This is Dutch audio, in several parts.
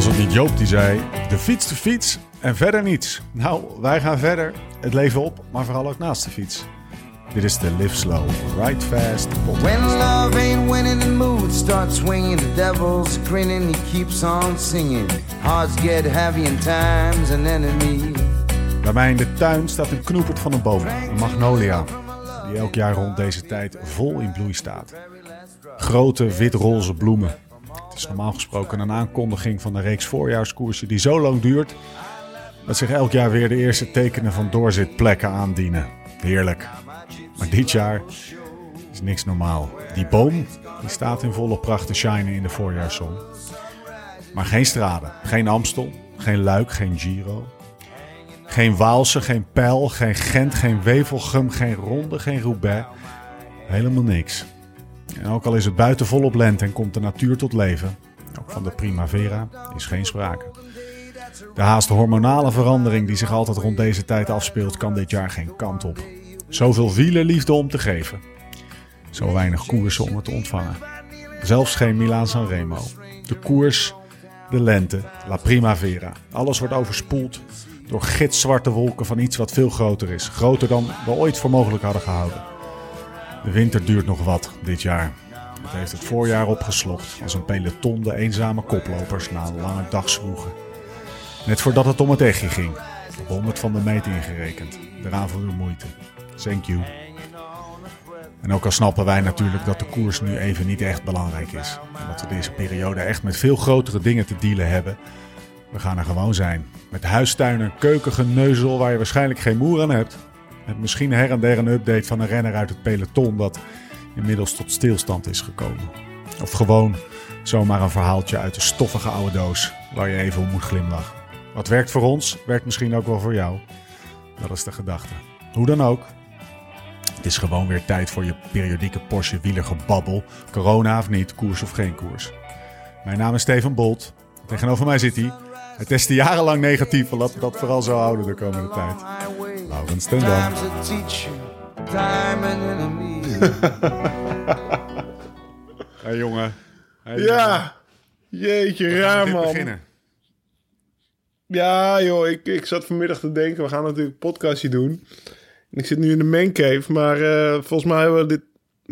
Was het niet Joop die zei: de fiets, de fiets en verder niets? Nou, wij gaan verder. Het leven op, maar vooral ook naast de fiets. Dit is de Live Slow, Ride Fast podcast. When love ain't winning, the mood starts swinging. The devil's grinning, he keeps on singing. Hearts get heavy and time's an enemy. Bij mij in de tuin staat een knoepert van een boom, een magnolia, die elk jaar rond deze tijd vol in bloei staat. Grote wit-roze bloemen. Is normaal gesproken een aankondiging van de reeks voorjaarskoersen die zo lang duurt dat zich elk jaar weer de eerste tekenen van doorzitplekken aandienen. Heerlijk. Maar dit jaar is niks normaal. Die boom die staat in volle pracht te shinen in de voorjaarszon. Maar geen straden, geen Amstel, geen Luik, geen Giro. Geen Waalse, geen Pijl, geen Gent, geen Wevelgem, geen Ronde, geen Roubaix. Helemaal niks. En ook al is het buiten volop lente en komt de natuur tot leven, ook van de primavera is geen sprake. De haast hormonale verandering die zich altijd rond deze tijd afspeelt, kan dit jaar geen kant op. Zoveel wielerliefde om te geven. Zo weinig koersen om het te ontvangen. Zelfs geen Milaan San Remo. De koers, de lente, la primavera. Alles wordt overspoeld door gitzwarte wolken van iets wat veel groter is. Groter dan we ooit voor mogelijk hadden gehouden. De winter duurt nog wat dit jaar. Het heeft het voorjaar opgeslokt als een peloton de eenzame koplopers na een lange dag zwoegen. Net voordat het om het echtje ging. Op 100 van de meet ingerekend. Daaraan voor uw moeite. Thank you. En ook al snappen wij natuurlijk dat de koers nu even niet echt belangrijk is. En dat we deze periode echt met veel grotere dingen te dealen hebben. We gaan er gewoon zijn. Met huistuin en keukengeneuzel waar je waarschijnlijk geen moer aan hebt. Met misschien her en der een update van een renner uit het peloton dat inmiddels tot stilstand is gekomen. Of gewoon zomaar een verhaaltje uit de stoffige oude doos waar je even om moet glimlachen. Wat werkt voor ons, werkt misschien ook wel voor jou. Dat is de gedachte. Hoe dan ook. Het is gewoon weer tijd voor je periodieke Porsche wielergebabbel. Corona of niet, koers of geen koers. Mijn naam is Steven Bolt. Tegenover mij zit hij. Het testte jarenlang negatief, we dat vooral zo houden de komende tijd. Laurens ten Dam. Hey jongen. Hey, Ja, jeetje, raar man. beginnen? Ja joh, ik, ik zat vanmiddag te denken, we gaan natuurlijk een podcastje doen. En ik zit nu in de mancave, maar eh, volgens mij hebben we dit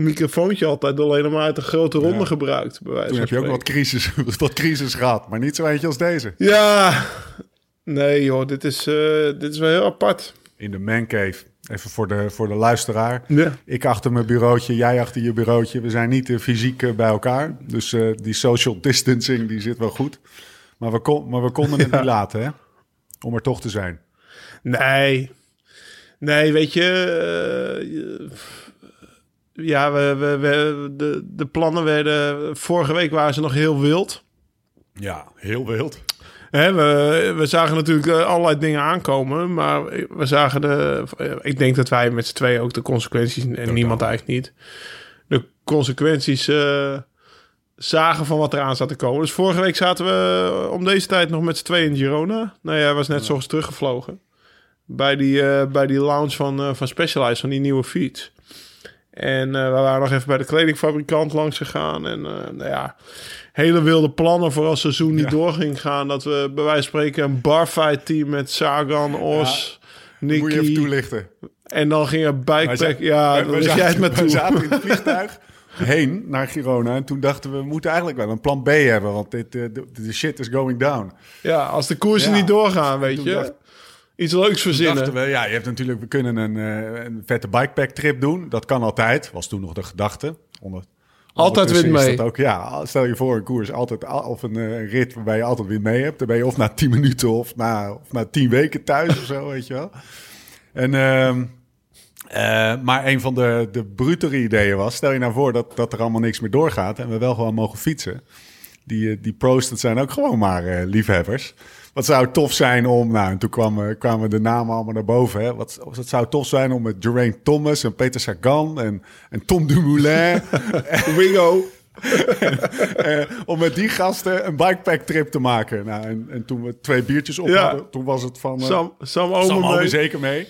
microfoontje altijd alleen maar uit een grote ronde Ja. gebruikt. Bij wijze Toen heb je ook wat crisis, wat crisis gehad, maar niet zo eentje als deze. Ja, nee joh, dit is, eh, dit is wel heel apart. In de mancave. Even voor de, voor de luisteraar. Ja. Ik achter mijn bureautje, jij achter je bureautje. We zijn niet eh, fysiek eh, bij elkaar. Dus die social distancing die zit wel goed. Maar we, kon, maar we konden het Ja. niet laten, hè? Om er toch te zijn. Nee, nee, weet je- ja, we, we, we, de, de plannen werden, vorige week waren ze nog heel wild. Ja, heel wild. We, we zagen natuurlijk eh, allerlei dingen aankomen, maar we zagen de. eh, Ik denk dat wij met z'n tweeën ook de consequenties, en niemand eigenlijk niet, de consequenties eh, zagen van wat eraan zat te komen. Dus vorige week zaten we om deze tijd nog met z'n tweeën in Girona. Nou ja, hij was net zo teruggevlogen. Bij die, bij die lounge van, eh, van Specialized, van die nieuwe fiets. En eh, we waren nog even bij de kledingfabrikant langs gegaan. En eh, nou ja, hele wilde plannen voor als het seizoen niet Ja. door ging gaan. Dat we bij wijze van spreken een barfight team met Sagan, Os, Moet je even Nicky. toelichten. En dan ging er Wij bikepack. Ja, dan jij het met we toe. zaten in het vliegtuig heen naar Girona. En toen dachten we, we moeten eigenlijk wel een plan B hebben. Want dit, eh, de, de shit is going down. Ja, als de koersen Ja. niet doorgaan, weet je. dacht- Iets leuks verzinnen. we, ja, je hebt natuurlijk, we kunnen een, eh, een vette bikepack trip doen. Dat kan altijd, was toen nog de gedachte. Onder, Altijd win is mee. dat Ook, ja, stel je voor een koers, altijd, of een eh, rit waarbij je altijd weer mee hebt. Dan ben je of na 10 minuten of na, of na 10 weken thuis of zo, weet je wel. En, ehm, eh, maar een van de, de brutere ideeën was, stel je nou voor dat, dat er allemaal niks meer doorgaat en we wel gewoon mogen fietsen. Die, die pro's, dat zijn ook gewoon maar liefhebbers. Wat zou tof zijn om, nou, en toen kwamen, kwamen de namen allemaal naar boven. Hè. Wat, wat zou tof zijn om met Geraint Thomas en Peter Sagan en, en Tom Dumoulin, Wingo. eh, om met die gasten een bikepack trip te maken. Nou, en, en toen we twee biertjes op Ja. hadden, toen was het van... eh, Sam, Sam Sam Omen mee. zeker mee.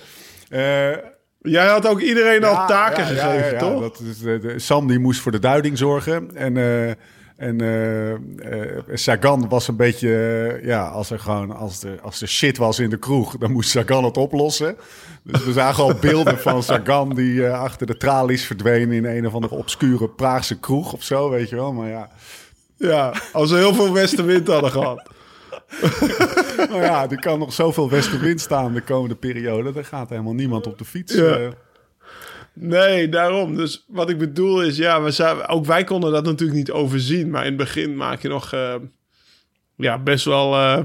Eh, Jij had ook iedereen al taken ja, gegeven, toch? Dat is, de, de- Sam die moest voor de duiding zorgen. En, eh, En eh, eh, Sagan was een beetje, ja, als er gewoon, als er, als er shit was in de kroeg, dan moest Sagan het oplossen. Dus we zagen al beelden van Sagan die eh, achter de tralies verdween in een of andere obscure Praagse kroeg of zo, weet je wel. Maar ja, Ja, als we heel veel westenwind hadden gehad. nou ja, er kan nog zoveel westenwind staan de komende periode. Er gaat helemaal niemand op de fiets. Ja. Nee, daarom. Dus wat ik bedoel is, ja, we zijn, ook wij konden dat natuurlijk niet overzien. Maar in het begin maak je nog eh, ja, best wel... eh,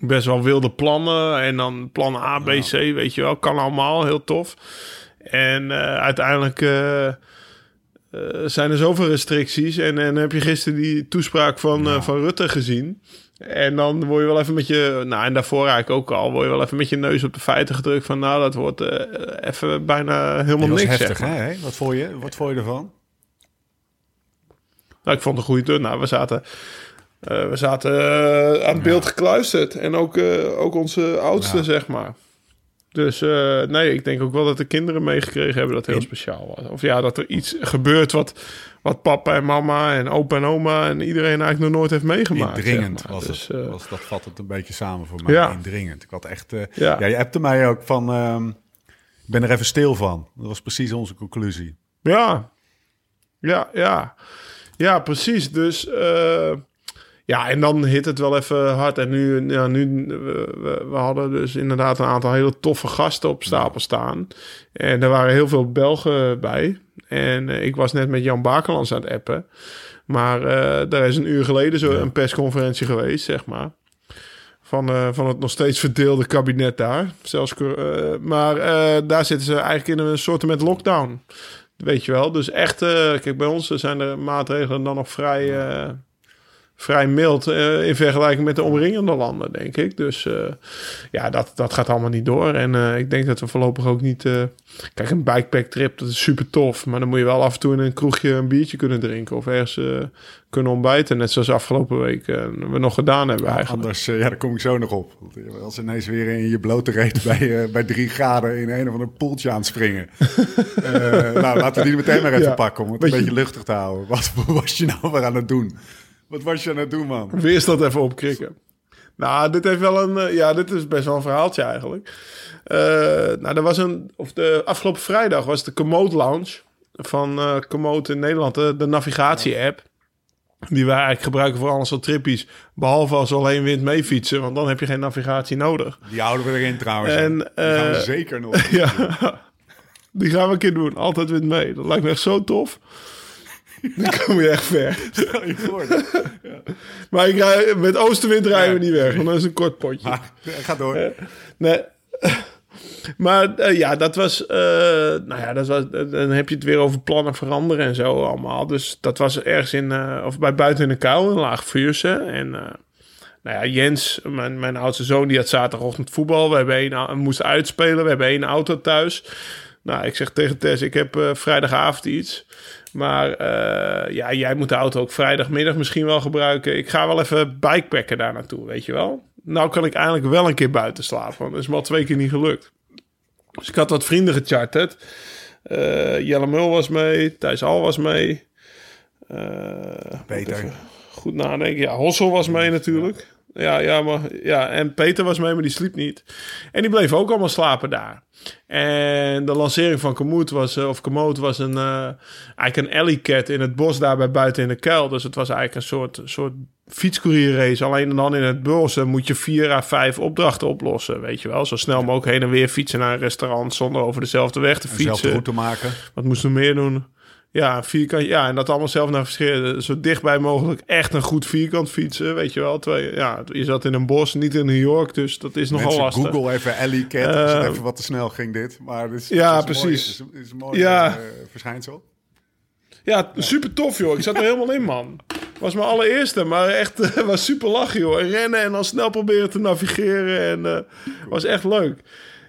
best wel wilde plannen. En dan plan A, B, C, weet je wel. Kan allemaal, heel tof. En eh, uiteindelijk zijn er zoveel restricties. En, en heb je gisteren die toespraak van, van Rutte gezien. En dan word je wel even met je... Nou, en daarvoor eigenlijk ook al... word je wel even met je neus op de feiten gedrukt van... nou, dat wordt eh, even bijna helemaal niks, heftig, zeg maar. hè? Wat vond je, wat vond je ervan? Nou, ik vond het een goede turn. Nou, we zaten, eh, we zaten eh, aan het beeld gekluisterd. En ook, ook onze oudste, Ja. zeg maar. Dus nee, ik denk ook wel dat de kinderen meegekregen hebben dat het heel speciaal was. Of ja, dat er iets gebeurt wat, wat papa en mama en opa en oma en iedereen eigenlijk nog nooit heeft meegemaakt. Indringend zeg maar. was Dus, het. eh, was, dat vat het een beetje samen voor mij. Ja. Indringend. Ik had echt... eh, Ja. ja. je appte mij ook van... ehm, ik ben er even stil van. Dat was precies onze conclusie. Ja, ja, ja. Ja, precies. Dus eh, ja, en dan hit het wel even hard. En nu, ja, nu we, we, hadden dus inderdaad een aantal hele toffe gasten op stapel staan. En er waren heel veel Belgen bij. En eh, ik was net met Jan Bakelands aan het appen. Maar eh daar is een uur geleden zo een persconferentie geweest, zeg maar. Van, eh, van het nog steeds verdeelde kabinet daar. Zelfs, maar daar zitten ze eigenlijk in een soort met lockdown. Weet je wel. Dus echt, kijk, bij ons zijn de maatregelen dan nog vrij, vrij mild eh, in vergelijking met de omringende landen, denk ik. Dus eh, ja, dat, dat gaat allemaal niet door. En eh, ik denk dat we voorlopig ook niet... kijk, een bikepack trip, dat is super tof. Maar dan moet je wel af en toe in een kroegje een biertje kunnen drinken. Of ergens kunnen ontbijten. Net zoals afgelopen week we nog gedaan hebben eigenlijk. Anders, ja, daar kom ik zo nog op. Als ineens weer in je blote reet bij, bij drie graden in een of ander poeltje aan het springen. Nou, laten we die meteen maar even Ja. pakken om het een beetje luchtig te houden. Wat was je nou weer aan het doen? Wat was je aan het doen, man? Weerstand even opkrikken. Nou, dit heeft wel een. eh, ja, dit is best wel een verhaaltje eigenlijk. Eh, nou, er was een. Of de afgelopen vrijdag was de Komoot Lounge van eh Komoot in Nederland, de, de navigatie-app. Die wij eigenlijk gebruiken voor alles soort trippies. Behalve als we alleen wind mee fietsen, want dan heb je geen navigatie nodig. Die houden we erin trouwens. En. Die gaan we zeker nog. Ja, die gaan we een keer doen. Altijd wind mee. Dat lijkt me echt zo tof. Dan kom je echt ver. Stel je voor. Maar ik rij, met oostenwind rijden we niet weg, want dat is een kort potje. Maar, ga door. Nee. Maar eh, ja, dat was, eh, nou ja, dat was. Dan heb je het weer over plannen veranderen en zo allemaal. Dus dat was ergens in, eh, of bij buiten in de kuil, in Laag Vuurse. En eh, nou ja, Jens, mijn, mijn oudste zoon, die had zaterdagochtend voetbal. We hebben één, au- moesten uitspelen. We hebben één auto thuis. Nou, ik zeg tegen Tess, ik heb eh, vrijdagavond iets. Maar eh, ja, jij moet de auto ook vrijdagmiddag misschien wel gebruiken. Ik ga wel even bikepacken daar naartoe, weet je wel. Nou kan ik eindelijk wel een keer buiten slapen, want dat is me al twee keer niet gelukt. Dus ik had wat vrienden gecharterd. Eh Jelle Mul was mee, Thijs Al was mee. Even Goed nadenken. Ja, Hossel was mee natuurlijk. Ja, ja, maar, ja, en Peter was mee, maar die sliep niet. En die bleven ook allemaal slapen daar. En de lancering van Komoot was, eh, of Komoot was een, eh, eigenlijk een alley cat in het bos daarbij buiten in de kuil. Dus het was eigenlijk een soort, soort fietscourierrace. Alleen dan in het bos moet je vier à vijf opdrachten oplossen, weet je wel. Zo snel mogelijk heen en weer fietsen naar een restaurant zonder over dezelfde weg te Dezelfde fietsen. route maken. Wat moesten we meer doen? Ja, vierkant, ja, en dat allemaal zelf navigeren. Zo dichtbij mogelijk echt een goed vierkant fietsen, weet je wel. Terwijl, ja, je zat in een bos, niet in New York, dus dat is nogal lastig. Google even Ellie Cat. Het Eh, even wat te snel ging dit. Maar dit is, Ja, mooi. precies. Is, is een mooi Ja. eh, verschijnsel. Ja, super tof, joh. Ik zat er helemaal in, man. Was mijn allereerste, maar echt eh, was super lachen, joh. En rennen en dan snel proberen te navigeren. En was echt leuk.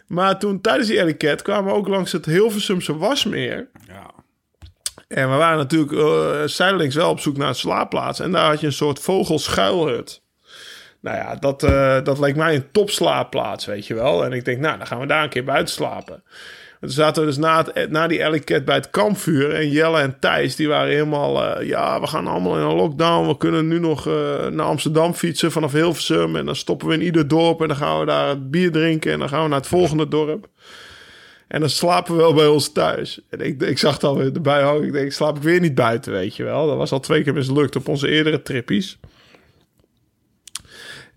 Maar toen tijdens die Cat kwamen we ook langs het Hilversumse Wasmeer. Ja. En we waren natuurlijk eh zijdelings wel op zoek naar een slaapplaats. En daar had je een soort vogelschuilhut. Nou ja, dat, eh, dat leek mij een topslaapplaats, weet je wel. En ik denk, nou, dan gaan we daar een keer buiten slapen. Toen zaten we dus na, het, na die Cat bij het kampvuur. En Jelle en Thijs, die waren helemaal... eh, ja, we gaan allemaal in een lockdown. We kunnen nu nog eh, naar Amsterdam fietsen vanaf Hilversum. En dan stoppen we in ieder dorp. En dan gaan we daar bier drinken. En dan gaan we naar het volgende dorp. En dan slapen we wel bij ons thuis. En ik, ik zag dan weer erbij hangen. Ik denk, slaap ik weer niet buiten, weet je wel. Dat was al twee keer mislukt op onze eerdere trippies.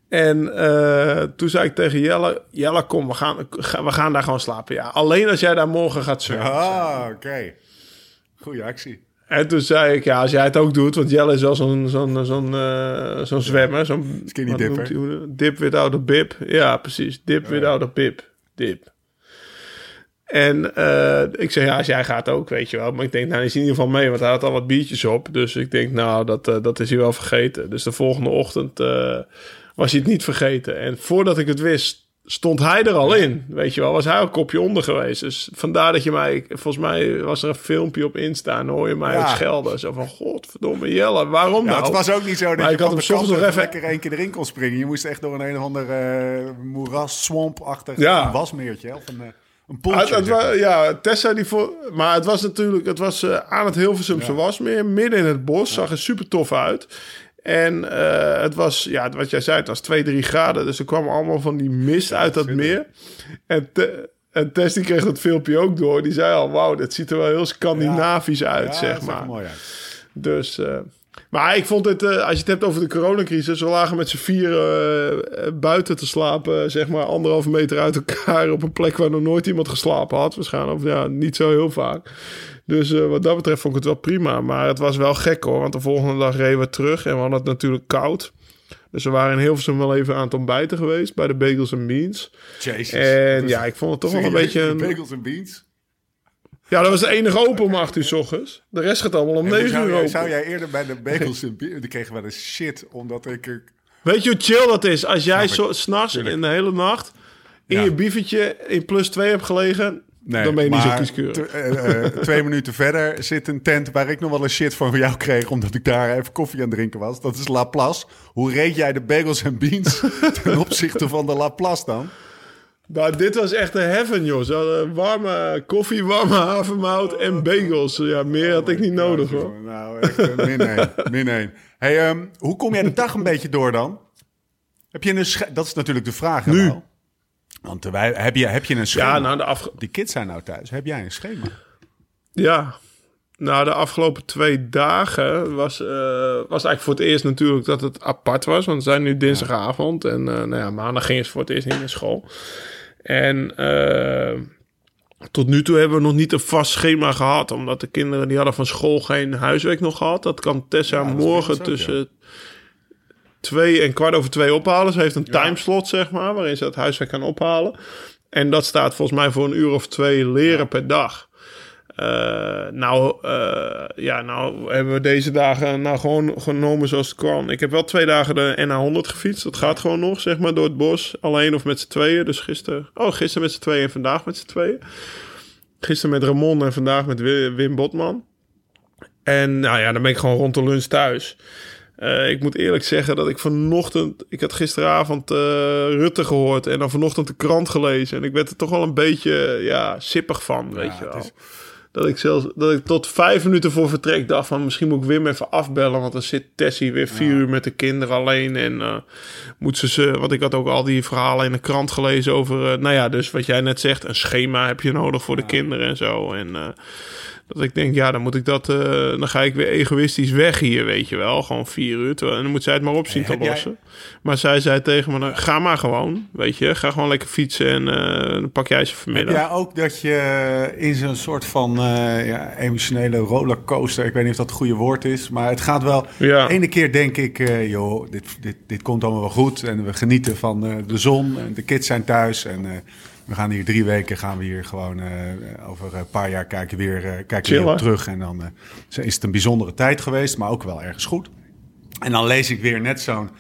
En eh, toen zei ik tegen Jelle... Jelle, kom, we gaan, we gaan daar gewoon slapen. Ja, alleen als jij daar morgen gaat surfen. Ah, oké. Goeie actie. En toen zei ik, ja, als jij het ook doet... want Jelle is wel zo'n zo'n zo'n eh, zo'n zwemmer. Zo'n Skinny dipper. Dip without a bib. Ja, precies. Dip without a bib. Dip. En eh, ik zeg, ja, als jij gaat ook, weet je wel. Maar ik denk, nou, is in ieder geval mee, want hij had al wat biertjes op. Dus ik denk, nou, dat, eh, dat is hij wel vergeten. Dus de volgende ochtend eh, was hij het niet vergeten. En voordat ik het wist, stond hij er al in. Weet je wel, was hij al een kopje onder geweest. Dus vandaar dat je mij, volgens mij was er een filmpje op Insta en hoor je mij Ja. ook schelden. Zo van, godverdomme Jelle, waarom Ja, nou? het was ook niet zo dat Maar je ik had hem de soms kant nog even lekker één keer erin kon springen. Je moest echt door een een of ander moeras, swamp-achtig Ja. wasmeertje. Of een, een Ah, poeltje. het, het maar. ja, Tessa die voor. Maar het was natuurlijk. Het was eh, aan het Hilversumse Wasmeer, midden in het bos. Zag er super tof uit. En eh, het was, ja, wat jij zei, het was 2, 3 graden. Dus er kwam allemaal van die mist uit dat meer. En, te, en Tess die kreeg dat filmpje ook door. Die zei al, wauw, dat ziet er wel heel Scandinavisch uit, Ja, zeg er maar. mooi uit. Dus, eh, maar ik vond het, eh, als je het hebt over de coronacrisis, we lagen met z'n vier eh, eh, buiten te slapen, zeg maar anderhalve meter uit elkaar op een plek waar nog nooit iemand geslapen had. Waarschijnlijk, of ja, niet zo heel vaak. Dus wat dat betreft vond ik het wel prima. Maar het was wel gek hoor, want de volgende dag reden we terug en we hadden het natuurlijk koud. Dus we waren in Hilversum wel even aan het ontbijten geweest bij de Bagels and Beans. Jezus. En ja, ik vond het toch wel een beetje... Een... Bagels en beans. Ja, dat was de enige open om 8 uur 's ochtends. De rest gaat allemaal om En hoe 9 zou, uur open. zou jij eerder bij de bagels en beans... Die kregen wel eens shit, omdat ik... Weet je hoe chill dat is? Als jij zo, s'nachts in de hele nacht in Ja. je biefertje in plus 2 hebt gelegen, dan ben je niet zo kieskeurig. eh, twee minuten verder zit een tent waar ik nog wel eens shit van jou kreeg... omdat ik daar even koffie aan het drinken was. Dat is La Place. Hoe reed jij de bagels en beans ten opzichte van de La Place dan? Nou, dit was echt een heaven, joh. Ze hadden warme koffie, warme havermout en bagels. Ja, meer had ik niet nodig, hoor. Nou, echt eh, min één. Min één. Hey, ehm, hoe kom jij de dag een beetje door dan? Heb je een Dat is natuurlijk de vraag. Nu. nou. Want eh, wij, heb, je, heb je een schema? Ja, nou, de, afge Die kids zijn nou thuis. Heb jij een schema? ja. nou, de afgelopen twee dagen was, eh, was eigenlijk voor het eerst natuurlijk dat het apart was. Want we zijn nu dinsdagavond en eh, nou ja, maandag ging ze voor het eerst niet naar school. En eh, tot nu toe hebben we nog niet een vast schema gehad. Omdat de kinderen die hadden van school geen huiswerk nog gehad. Dat kan Tessa Ja, dat morgen ook, tussen twee en kwart over twee ophalen. Ze heeft een timeslot, zeg maar, waarin ze het huiswerk kan ophalen. En dat staat volgens mij voor een uur of twee leren per dag. Eh, nou, eh, ja, nou hebben we deze dagen nou gewoon genomen zoals het kwam. Ik heb wel twee dagen de NA100 gefietst. Dat gaat gewoon nog, zeg maar, door het bos. Alleen of met z'n tweeën. Dus gisteren... Oh, gisteren met z'n tweeën en vandaag met z'n tweeën. Gisteren met Ramon en vandaag met Wi- Wim Botman. En nou ja, dan ben ik gewoon rond de lunch thuis. Eh, ik moet eerlijk zeggen dat ik vanochtend... Ik had gisteravond Rutte gehoord en dan vanochtend de krant gelezen. En ik werd er toch wel een beetje ja, sippig van, weet Ja, je wel. Dat ik zelfs dat ik tot vijf minuten voor vertrek dacht van misschien moet ik Wim even afbellen, want dan zit Tessie weer vier uur met de kinderen alleen en eh, moet ze ze, want ik had ook al die verhalen in de krant gelezen over, eh, nou ja, dus wat jij net zegt, een schema heb je nodig voor de kinderen en zo en eh, dat ik denk, ja, dan moet ik dat, eh, dan ga ik weer egoïstisch weg hier, weet je wel, gewoon vier uur, terwijl, en dan moet zij het maar op zien Hey, te jij- lossen. Maar zij zei tegen me, nou, ga maar gewoon, weet je, ga gewoon lekker fietsen en eh, dan pak jij ze vanmiddag. Ja, ook dat je in zo'n soort van eh, ja, emotionele rollercoaster, ik weet niet of dat het goede woord is, maar het gaat wel. Ja. De ene keer denk ik, joh, dit, dit, dit komt allemaal wel goed en we genieten van de zon en de kids zijn thuis en we gaan hier drie weken, gaan we hier gewoon eh, over een paar jaar kijken weer, eh, kijken we weer op terug en dan eh, is het een bijzondere tijd geweest, maar ook wel ergens goed. En dan lees ik weer net zo'n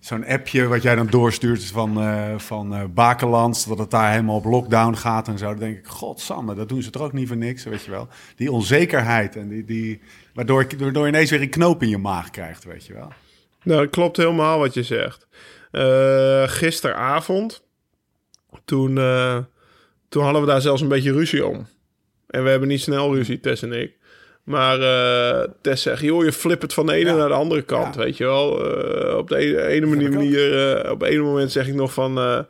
zo'n appje wat jij dan doorstuurt van, eh van Bakelands, dat het daar helemaal op lockdown gaat en zo. Dan denk ik, godsamme, dat doen ze toch ook niet voor niks, weet je wel. Die onzekerheid en die, die waardoor, ik, waardoor je ineens weer een knoop in je maag krijgt, weet je wel. Nou, dat klopt helemaal wat je zegt. Gisteravond, toen, eh, toen hadden we daar zelfs een beetje ruzie om. En we hebben niet snel ruzie, Tess en ik. Maar eh Tess zegt, joh, je flippert van de ene Ja. naar de andere kant, Ja. weet je wel. Eh, op de ene, ene manier, op de ene moment zeg ik nog van...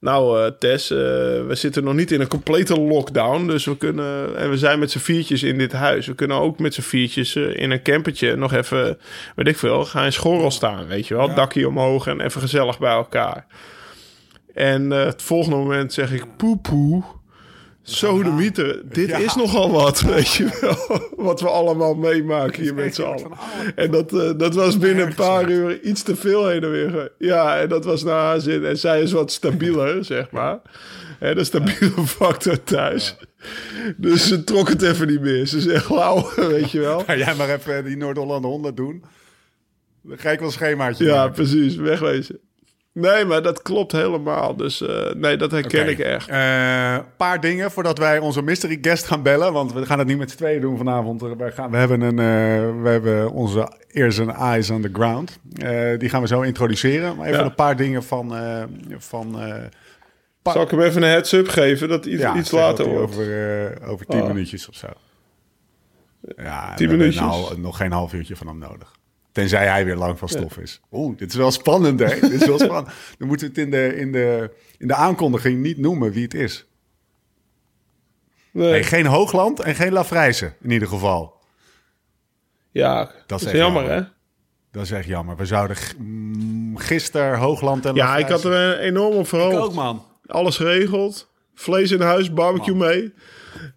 nou, Tess, we zitten nog niet in een complete lockdown. Dus we kunnen... En we zijn met z'n viertjes in dit huis. We kunnen ook met z'n viertjes in een campertje nog even... Weet ik veel, ga in schorrel staan, weet je wel. Dakje omhoog en even gezellig bij elkaar. En eh, het volgende moment zeg ik... Poepoe. Zo de mieter, dit Ja. is nogal wat, weet je wel. Wat we allemaal meemaken hier met z'n allen. En dat, eh, dat was binnen een paar uur iets te veel heen en weer. Ja, en dat was naar haar zin. En zij is wat stabieler, zeg maar. Hè, de stabiele factor thuis. Dus ze trok het even niet meer. Ze zegt, wauw, weet je wel. Ga jij maar even die Noord-Hollande 100 doen. Dan ga ik wel schemaatje Ja, maken. precies, wegwezen. Nee, maar dat klopt helemaal. Dus eh, nee, dat herken ik echt. Een paar dingen voordat wij onze mystery guest gaan bellen. Want we gaan het niet met z'n tweeën doen vanavond. We, gaan, we, hebben, een, eh, we hebben onze ears and eyes on the ground. Eh, die gaan we zo introduceren. Maar even Ja. een paar dingen van... eh, van eh, pa- Zal ik hem even een heads-up geven dat iets, ja, iets later wordt? Over, eh, over tien Oh. minuutjes of zo. Ja, Tien minuutjes? nou nog geen half uurtje van hem nodig. Tenzij hij weer lang van stof is. Oeh, dit is wel spannend, hè? dit is wel spannend. Dan moeten we het in de, in, de, in de aankondiging niet noemen wie het is. Nee. Nee, geen Hoogland en geen Lafrijze, in ieder geval. ja, dat is, echt jammer, jammer. hè? Dat is echt jammer. We zouden mm, gisteren Hoogland en Ja, ik had er enorm op verhoogd. Ik ook, man. Alles geregeld. Vlees in huis, barbecue mee.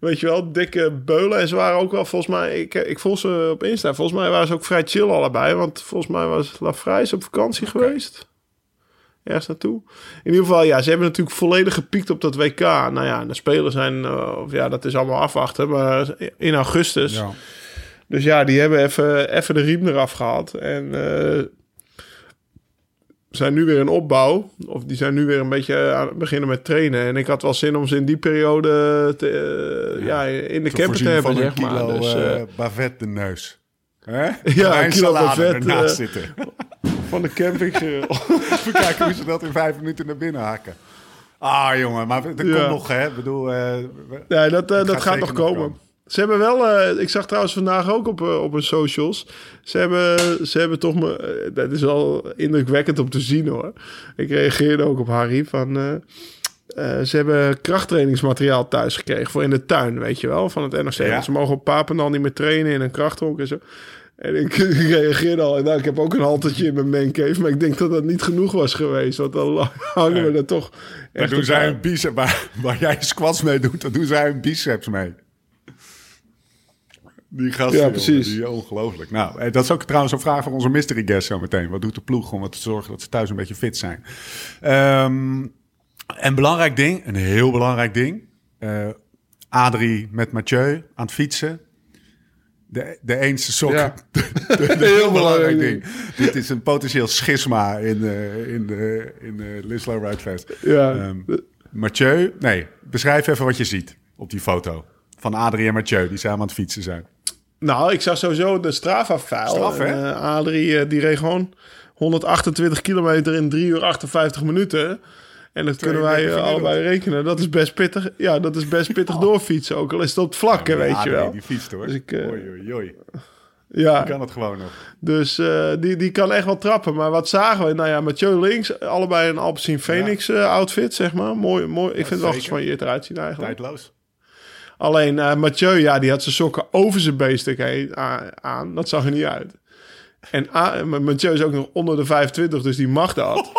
Weet je wel, dikke beulen. En ze waren ook wel, volgens mij, ik, ik volg ze op Insta. Volgens mij waren ze ook vrij chill allebei. Want volgens mij was La Frijs op vakantie geweest. Ergens naartoe. In ieder geval, ja, ze hebben natuurlijk volledig gepiekt op dat WK. Nou ja, de spelers zijn, eh, of ja, dat is allemaal afwachten. Maar in augustus. Ja. Dus ja, die hebben even, even de riem eraf gehad. En eh, zijn nu weer in opbouw. Of die zijn nu weer een beetje aan het beginnen met trainen. En ik had wel zin om ze in die periode te, eh, ja. in de camper te hebben, van een maar. kilo Dus, eh, eh, bavet de neus. Hè? Ja, een kilo bavet, ernaast eh, zitten. van de camping. Even kijken hoe ze dat in vijf minuten naar binnen hakken. Ah, jongen, maar Ja. komt nog, hè? Ik bedoel, eh, Ja, dat, eh, dat gaat nog nog komen. komen. Ze hebben wel, eh, ik zag trouwens vandaag ook op, eh, op hun socials. Ze hebben, ze hebben toch me, eh, dat is wel indrukwekkend om te zien hoor. Ik reageerde ook op Harry van. ze hebben krachttrainingsmateriaal thuis gekregen voor in de tuin, weet je wel, van het NRC. Ja. Ze mogen op Papendal niet meer trainen in een krachthonk en zo. En ik, ik reageerde al, en nou, ik heb ook een haltertje in mijn mancave, maar ik denk dat dat niet genoeg was geweest, want dan hangen we er toch daar doen zij een biceps, waar, waar jij squats mee doet, dan doen zij een biceps mee. Die gasten, Ja, jongen, precies. die ongelooflijk. Nou, eh, dat is ook trouwens een vraag van onze mystery guest zo meteen. Wat doet de ploeg om te zorgen dat ze thuis een beetje fit zijn? Ehm een belangrijk ding, een heel belangrijk ding. Eh, Adrie met Mathieu aan het fietsen. De, de eenste sok. Ja. heel belangrijk ding. Dit is een potentieel schisma in, de in de in de Lislo Ride Fest. Ja. Ehm, Mathieu, nee, beschrijf even wat je ziet op die foto. Van Adrie en Mathieu, die samen aan het fietsen zijn. Nou, ik zag sowieso de Strava-file. Hè? Eh, Adrie, eh, die reed gewoon 128 kilometer in 3 uur 58 minuten. En dat kunnen wij 32 eh, allebei rekenen. Dat is best pittig. Ja, dat is best pittig doorfietsen. Ook al is het op het vlak, weet je wel. Die fietst hoor. Dus ik, eh, oei, oei, oei. Ja, Kan het gewoon nog. dus die, die kan echt wel trappen. Maar wat zagen we? Nou ja, Mathieu links. Allebei een Alpecin Phoenix outfit, zeg maar. Mooi, mooi. Ik vind het wel zeker. gespanjeerd eruit zien eigenlijk. Tijdloos. Alleen eh, Mathieu, ja, die had zijn sokken over zijn heen a- aan. Dat zag er niet uit. En A- Mathieu is ook nog onder de 25, dus die mag dat.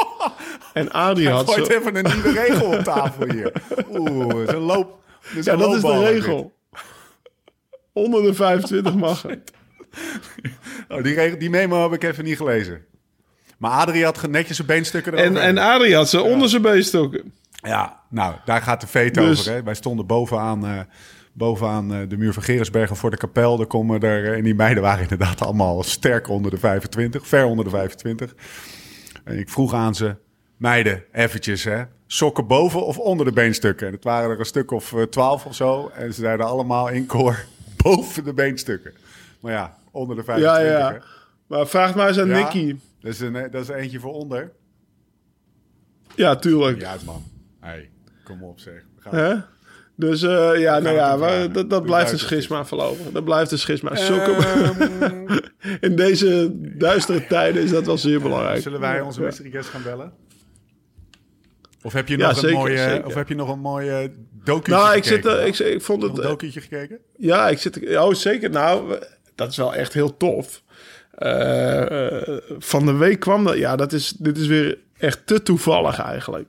En Adrie had Gooit zo... even een nieuwe regel op tafel hier. Oeh, een loop. Ja, een dat is de regel. Onder de 25 mag het. Oh, die, regel, die memo heb ik even niet gelezen. Maar Adrie had netjes zijn beenstukken En, erover. en Adrie had ze onder zijn beestokken. Ja, nou, daar gaat de veto Dus- over. Hè. Wij stonden bovenaan, eh, bovenaan eh, de muur van Gerensbergen voor de kapel. Daar komen er, eh, en die meiden waren inderdaad allemaal sterk onder de 25, ver onder de 25. En ik vroeg aan ze, meiden, eventjes hè, sokken boven of onder de beenstukken? En het waren er een stuk of eh, twaalf of zo. En ze zeiden allemaal in koor, boven de beenstukken. Maar ja, onder de Ja, 25. ja. hè. Maar vraag maar eens aan Ja, Nicky. Dat is, een, eh, dat is eentje voor onder. Ja, tuurlijk. Ja, man. Hey, kom op zeg. Dus eh, ja, nou ja, maar dat, dat blijft een schisma verlopen. Dat blijft een schisma. Ehm, in deze duistere tijden is dat wel zeer belangrijk. Zullen wij onze Ja. mystery guest gaan bellen? Of heb je Ja, nog, zeker, een, mooie, zeker. of heb je nog een mooie documentje Nou, ik, zit, gekeken? er- ik, ik vond Nog het... een eh, gekeken? Ja, ik zit. Oh, zeker. Nou, dat is wel echt heel tof. Eh, eh, van de week kwam dat. Ja, dat is, dit is weer echt te toevallig eigenlijk.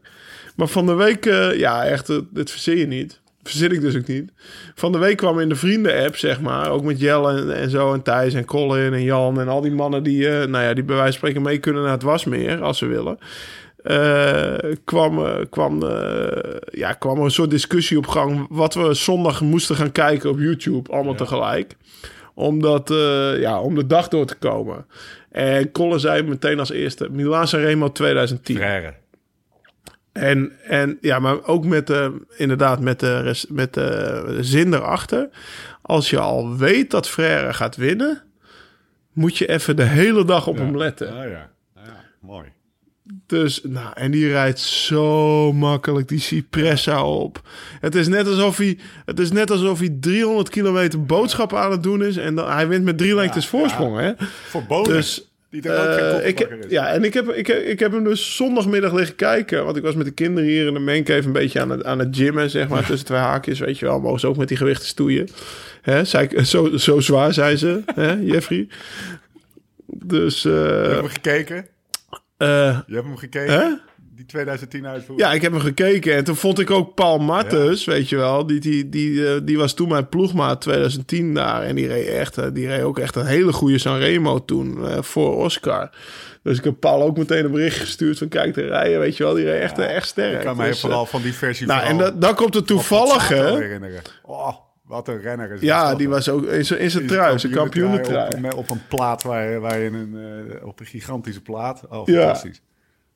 Maar van de week, eh, ja, echt, eh, dit verzin je niet. Verzin ik dus ook niet. Van de week kwam in de vrienden-app, zeg maar, ook met Jelle en, en zo, en Thijs en Colin en Jan en al die mannen die, eh, nou ja, die bij wijze van spreken mee kunnen naar het wasmeer, als ze willen. Eh, kwam, kwam, ja, kwam er een soort discussie op gang. Wat we zondag moesten gaan kijken op YouTube, allemaal tegelijk. Omdat, ja, om de dag door te komen. En Colin zei meteen als eerste: Milan Sanremo 2010. Frère. En, en ja, maar ook met de, inderdaad, met de, met de zin erachter. Als je al weet dat Frère gaat winnen, moet je even de hele dag op hem letten. Ah ja. Ah, ja. Mooi. Dus, nou, en die rijdt zo makkelijk die Cipressa op. Het is net alsof hij, het is net alsof hij 300 kilometer boodschappen aan het doen is. En dan, hij wint met drie lengtes voorsprong, hè? Voor. Dus, die er ook geen eh, ik, is. ja, en ik heb, ik, heb, ik heb hem dus zondagmiddag liggen kijken. Want ik was met de kinderen hier in de mancave een beetje aan het, aan het gymmen, zeg maar. Tussen twee haakjes, weet je wel. Mogen ze ook met die gewichten stoeien. Hè, zei ik, zo, zo zwaar zijn ze, hè, Jeffrey. Dus, Je hebt eh hem gekeken? eh, Je hebt hem gekeken? hè? Die 2010 uitvoering? Ja, ik heb hem gekeken. En toen vond ik ook Paul Martens, weet je wel. Die, die, die, eh, die was toen mijn ploegmaat 2010 daar. En die reed, echt, eh, die reed ook echt een hele goede Sanremo toen eh, voor Oscar. Dus ik heb Paul ook meteen een bericht gestuurd van kijk te rijden, weet je wel. Die reed echt, echt sterk. Ik kan mij Dus, vooral van die versie nou, en da- dan komt het op toevallig, Pozzato hè. herinneren. Oh, wat een renner is Ja, dat, die was ook in zijn in zijn trui, zijn kampioenentrui. Op, een plaat waar, je- waar je een, op een gigantische plaat. Oh, Ja. fantastisch.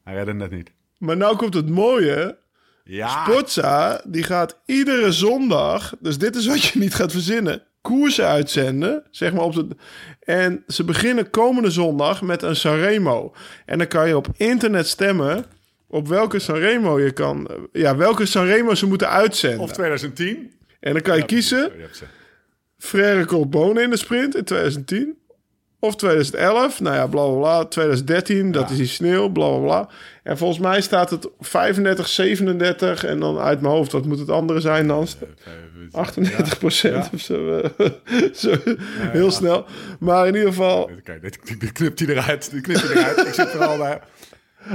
Hij redde het net niet. Maar nou komt het mooie. Ja. Sportza, die gaat iedere zondag, dus dit is wat je niet gaat verzinnen, koersen uitzenden, zeg maar op de... En ze beginnen komende zondag met een Sanremo. En dan kan je op internet stemmen op welke Sanremo je kan... Ja, welke Sanremo ze moeten uitzenden. Of 2010. en dan kan je kiezen. Frère Colbone in de sprint in 2010. Of 2011, nou ja, bla bla bla. 2013, dat is die sneeuw, bla bla bla. En volgens mij staat het 35, 37 en dan uit mijn hoofd, wat moet het andere zijn dan? 38 procent of zo. eh, zo heel snel. Maar in ieder geval Kijk, dit, dit knipt hij eruit. Dit knipt hij eruit. Ik zit er al bij.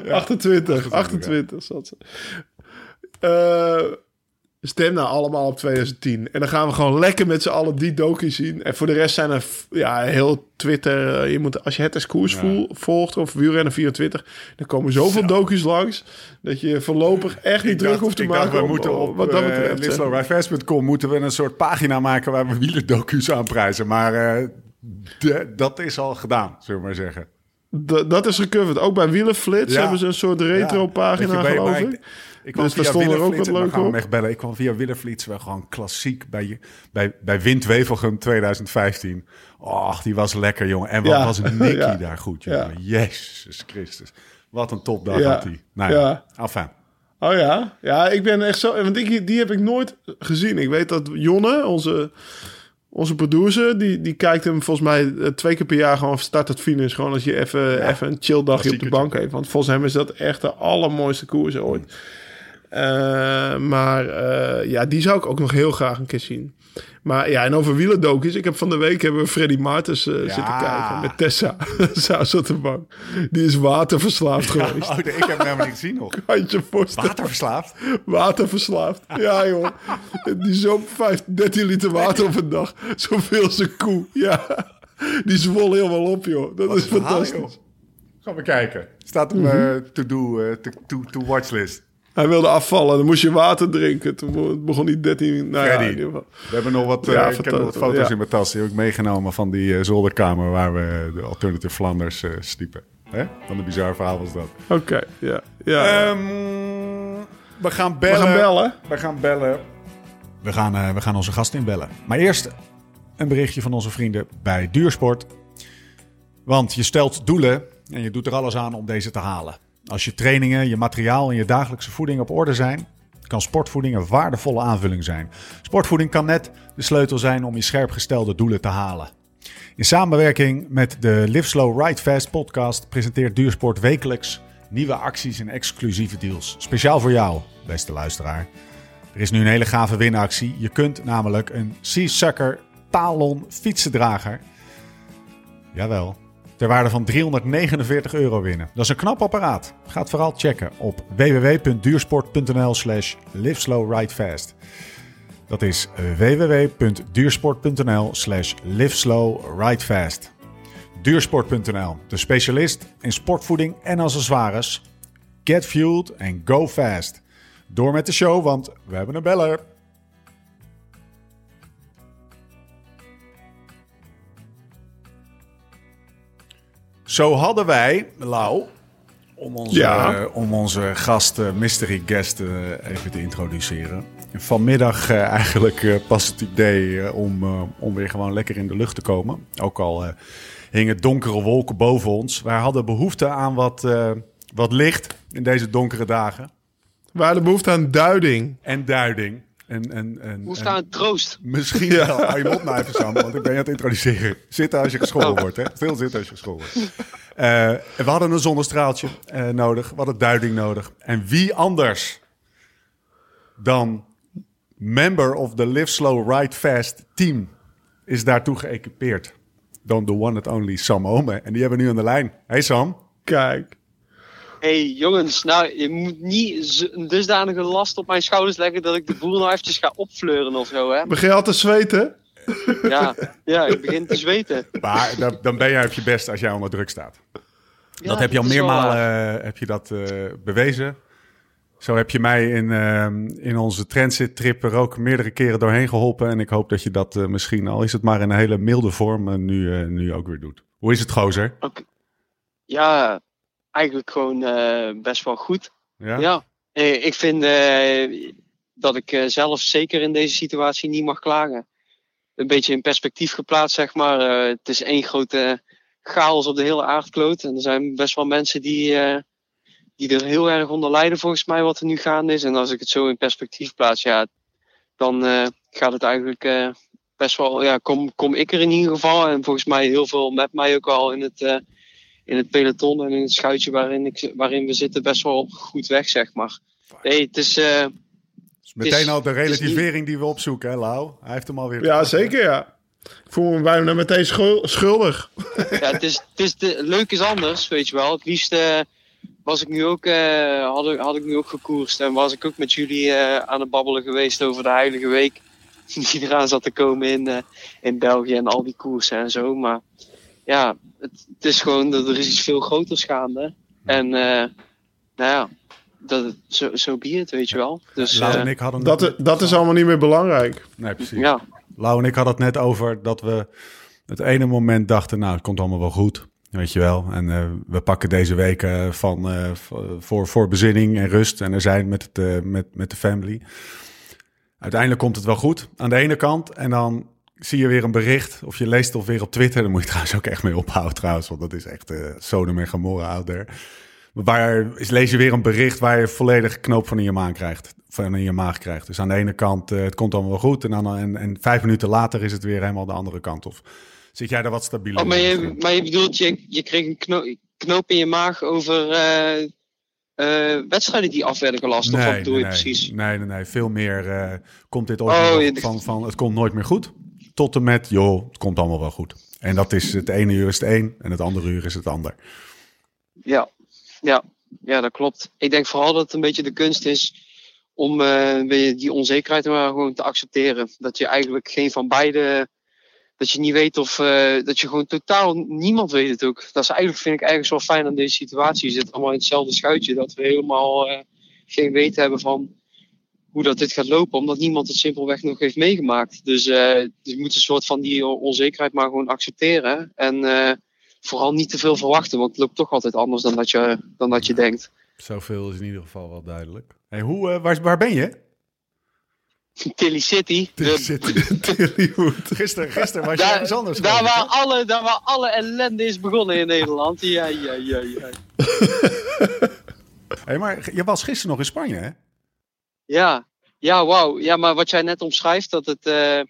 28, 28 zat ze. Eh, stem nou allemaal op 2010. En dan gaan we gewoon lekker met z'n allen die docu zien. En voor de rest zijn er ja, heel Twitter. eh, Je moet, als je het als koers volgt of wielrennen 24, dan komen zoveel docu's langs dat je voorlopig echt niet druk hoeft te maken. dacht, we moeten op wat dat uh, betreft. lislowridefast.com moeten we een soort pagina maken waar we wielerdocu's aanprijzen. Maar eh, de- dat is al gedaan, zullen we maar zeggen. Dat is gecoverd. Ook bij Wielenflits Ja. hebben ze een soort retro pagina, Weet je, bij- geloof ik. Ik kwam Dus via stonden er ook wat leuke gaan we hem echt bellen. Ik kwam via Wielerflits wel gewoon klassiek bij, bij, bij Windwevelgem 2015. Och, die was lekker, jongen. En wat Ja. was Nicky Ja. daar goed, Ja. jongen. Jezus Christus. Wat een topdag Ja. had hij. Nou ja, enfin. Oh ja? Ja, ik ben echt zo... Want ik, die heb ik nooit gezien. Ik weet dat Jonne, onze, onze producer... Die, die kijkt hem volgens mij eh, twee keer per jaar gewoon start tot finish. Gewoon als je even, even een chill dagje op de bank heeft. Want volgens hem is dat echt de allermooiste koers ooit. Eh, maar eh, ja, die zou ik ook nog heel graag een keer zien. Maar ja, en over wielendokus. Ik heb van de week hebben we Freddy Martens eh, zitten kijken met Tessa. Saus op de bank. Die is waterverslaafd geweest. Oh, nee, ik heb hem helemaal niet gezien nog. Kan je voorstellen? Waterverslaafd? Waterverslaafd. Ja, joh. Die zo 5, 13 liter water op een dag. Zoveel als een koe. Ja. Die zwol helemaal op, joh. Dat is fantastisch. joh. Gaan we kijken. Staat op mijn to-do, eh, to- to- to-watch-list. Hij wilde afvallen. Dan moest je water drinken. Toen begon hij 13... Nou ja, in ieder geval. We hebben nog wat, eh, Ja, ik heb nog wat foto's Ja. in mijn tas. Die heb ik meegenomen van die eh, zolderkamer waar we de Alternative Flanders eh sliepen. Hè? Van een bizar verhaal was dat. Oké, ja. ja. Ehm, we gaan bellen. We gaan bellen. We gaan bellen. We gaan, eh, we gaan onze gast inbellen. Maar eerst een berichtje van onze vrienden bij Duursport. Want je stelt doelen en je doet er alles aan om deze te halen. Als je trainingen, je materiaal en je dagelijkse voeding op orde zijn, kan sportvoeding een waardevolle aanvulling zijn. Sportvoeding kan net de sleutel zijn om je scherp gestelde doelen te halen. In samenwerking met de Live Slow Ride Fast podcast presenteert Duursport wekelijks nieuwe acties en exclusieve deals. Speciaal voor jou, beste luisteraar. Er is nu een hele gave winactie. Je kunt namelijk een Seasucker Talon fietsendrager, jawel, ter waarde van 349 euro winnen. Dat is een knap apparaat. Ga het vooral checken op www.duursport.nl slash liveslowridefast. Dat is www.duursport.nl slash liveslowridefast. Duursport.nl, de specialist in sportvoeding en accessoires. Get fueled and go fast. Door met de show, want we hebben een beller. Zo hadden wij, Lau, om onze, Ja. eh, om onze gast, eh, mystery guest, eh, even te introduceren. Vanmiddag eigenlijk pas het idee om, om weer gewoon lekker in de lucht te komen. Ook al hingen donkere wolken boven ons. Wij hadden behoefte aan wat, wat licht in deze donkere dagen. We hadden behoefte aan duiding. En duiding. En, en, en, Hoe staan troost? Misschien wel. Hou je mond nou even samen, want ik ben je aan het introduceren. Zitten als je gescholden wordt, hè? Veel zitten als je gescholden wordt. Eh, we hadden een zonnestraaltje eh, nodig. We hadden duiding nodig. En wie anders dan member of the Live Slow Ride Fast team is daartoe geëquipeerd dan de one and only Sam Ome. En die hebben we nu aan de lijn. Hey Sam. Kijk. Hey, jongens, nou, je moet niet een dusdanige last op mijn schouders leggen dat ik de boel nou eventjes ga opfleuren of zo, hè? Begin je al te zweten? Ja, ja ik begin te zweten. Maar dan, dan ben jij op je best als jij onder druk staat. Ja, dat heb je al meermalen eh, heb je dat, eh, bewezen. Zo heb je mij in, ehm, in onze transit-trip er ook meerdere keren doorheen geholpen. En ik hoop dat je dat eh, misschien, al is het maar in een hele milde vorm, nu, eh, nu ook weer doet. Hoe is het, gozer? Ja, eigenlijk gewoon eh, best wel goed. Ja? Ja, Eh, ik vind eh, dat ik zelf zeker in deze situatie niet mag klagen. Een beetje in perspectief geplaatst, zeg maar. Het is één grote chaos op de hele aardkloot. En er zijn best wel mensen die, die er heel erg onder lijden, volgens mij, wat er nu gaande is. En als ik het zo in perspectief plaats, ja, dan gaat het eigenlijk best wel. Ja, kom, kom ik er in ieder geval. En volgens mij heel veel met mij ook al in het. In het peloton en in het schuitje waarin, ik, waarin we zitten best wel goed weg, zeg maar. Nee, het is... eh, Dus meteen is- al de relativering die we opzoeken, hè, Lau? Hij heeft hem alweer. Ja, zeker ja. Ik voel me bijna meteen schul- schuldig. ja, het is, het is de, leuk is anders, weet je wel. Het liefst eh, was ik nu ook, eh, had, ik, had ik nu ook gekoerst en was ik ook met jullie eh, aan het babbelen geweest over de Heilige Week. Die eraan zat te komen in, eh, in België en al die koersen en zo. Maar ja, het, het is gewoon dat er is iets veel groters gaande. En eh, nou ja, dat, zo, zo be it, weet je wel. Dus Lau eh, en ik hadden Dat, het- dat is allemaal niet meer belangrijk. Nee, precies. ja, Lau en ik hadden het net over dat we het ene moment dachten, nou, het komt allemaal wel goed. Weet je wel. En eh, we pakken deze weken van, eh, voor, voor bezinning en rust. En er zijn met, het, eh, met, met de family. Uiteindelijk komt het wel goed aan de ene kant. En dan zie je weer een bericht. Of je leest het weer op Twitter. Daar moet je trouwens ook echt mee ophouden trouwens. Want dat is echt eh Sodom en Gomorra out there. Maar waar is, lees je weer een bericht waar je volledig knoop van in je maag krijgt. Van in je maag krijgt. Dus aan de ene kant, eh, het komt allemaal wel goed. En, dan, en, en vijf minuten later is het weer helemaal de andere kant. Of zit jij daar wat stabieler Oh, maar, in? je, maar je bedoelt, je, je kreeg een kno- knoop in je maag over eh, wedstrijden die af werden gelast? of wat bedoel je nee, precies? Nee, nee, nee. Veel meer komt dit ooit Oh, je- van, van het komt nooit meer goed. Tot en met, joh, het komt allemaal wel goed. En dat is het ene uur is het een en het andere uur is het ander. Ja, ja, ja, dat klopt. Ik denk vooral dat het een beetje de kunst is om eh, die onzekerheid maar gewoon te accepteren. Dat je eigenlijk geen van beide. Dat je niet weet of. eh, dat je gewoon totaal. Niemand weet het ook. Dat is eigenlijk, vind ik eigenlijk wel fijn aan deze situatie. Je zit allemaal in hetzelfde schuitje. Dat we helemaal eh, geen weten hebben van hoe dat dit gaat lopen. Omdat niemand het simpelweg nog heeft meegemaakt. Dus eh, je moet een soort van die onzekerheid maar gewoon accepteren. En eh, vooral niet te veel verwachten. Want het loopt toch altijd anders dan dat je, dan dat je denkt. Zoveel is in ieder geval wel duidelijk. Hey, hoe, eh, waar, waar ben je? Tilly City. de- Gisteren, gisteren was je daar, ergens anders. daar, waar alle, daar waar alle ellende is begonnen in Nederland. Ja, ja, ja, ja. Hey, maar je was gisteren nog in Spanje, hè? Ja, ja, wauw. Ja, maar wat jij net omschrijft, dat het uh,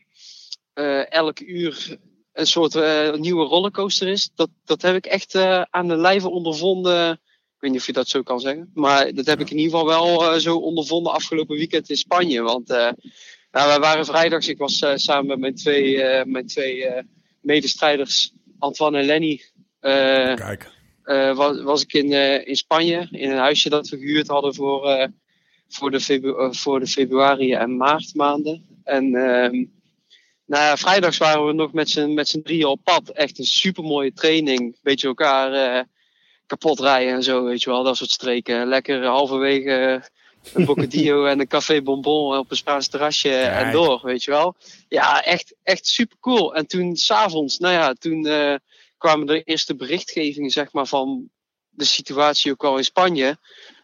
uh, elk uur een soort uh, nieuwe rollercoaster is, dat, dat heb ik echt aan de lijve ondervonden. Ik weet niet of je dat zo kan zeggen, maar dat heb ik in ieder geval wel zo ondervonden afgelopen weekend in Spanje. Want nou, wij waren vrijdags, ik was samen met mijn twee, mijn twee medestrijders, Antoine en Lenny. Kijk. was, was ik in, in Spanje, in een huisje dat we gehuurd hadden voor voor de, febru eh, voor de februari en maart maanden. En uh, nou ja, vrijdags waren we nog met z'n, met z'n drieën op pad. Echt een super mooie training. Beetje elkaar uh, kapot rijden en zo, weet je wel. Dat soort streken. Lekker halverwege een bocadillo en een café bonbon op een Spaans terrasje en door, weet je wel. Ja, echt, echt super cool. En toen s'avonds, nou ja, toen uh, kwamen de eerste berichtgevingen, zeg maar, van de situatie ook al in Spanje.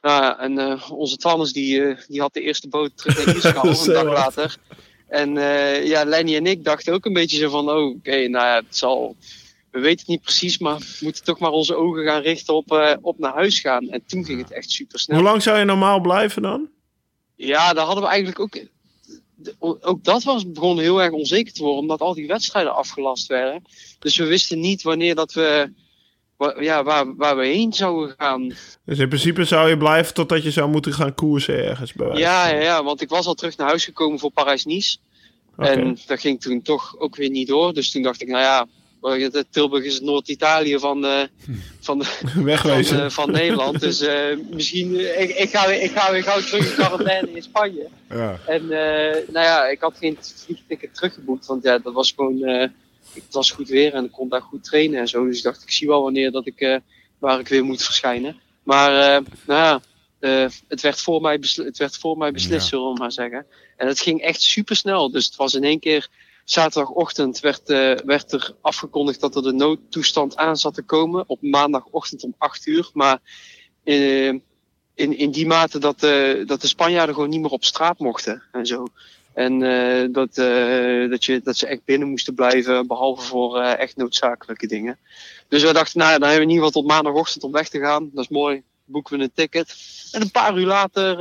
Uh, en uh, onze Twannes die, uh, die had de eerste boot terug naar Israël een dag later. En ja, Lenny en ik dachten ook een beetje zo van, oh, oké, okay, nou ja, het zal, we weten het niet precies, maar we moeten toch maar onze ogen gaan richten op, op naar huis gaan. En toen ging het echt super snel. Hoe lang zou je normaal blijven dan? Ja, daar hadden we eigenlijk ook, ook dat was, begon heel erg onzeker te worden, omdat al die wedstrijden afgelast werden. Dus we wisten niet wanneer dat we ja, waar, waar we heen zouden gaan. Dus in principe zou je blijven totdat je zou moeten gaan koersen ergens bij ja, ja, ja, want ik was al terug naar huis gekomen voor Parijs-Nice. Okay. En dat ging toen toch ook weer niet door. Dus toen dacht ik, nou ja, Tilburg is het Noord-Italië van, uh, van, Wegwezen. van, uh, van Nederland. Dus uh, misschien, ik, ik, ga, ik ga weer gauw terug in quarantaine in Spanje. Ja. En nou ja, ik had geen vliegticket teruggeboekt, want ja, dat was gewoon het was goed weer en ik kon daar goed trainen en zo. Dus ik dacht, ik zie wel wanneer dat ik, uh, waar ik weer moet verschijnen. Maar uh, nou ja, uh, het, werd voor mij het werd voor mij beslist, zullen we maar zeggen. En het ging echt super snel. Dus het was in één keer, zaterdagochtend werd, werd er afgekondigd dat er de noodtoestand aan zat te komen. Op maandagochtend om 8 uur. Maar in, in die mate dat, dat de Spanjaarden gewoon niet meer op straat mochten en zo. En uh, dat, uh, dat, je, dat ze echt binnen moesten blijven, behalve voor uh, echt noodzakelijke dingen. Dus we dachten, nou ja, dan hebben we in ieder geval tot maandagochtend om weg te gaan. Dat is mooi, boeken we een ticket. En een paar uur later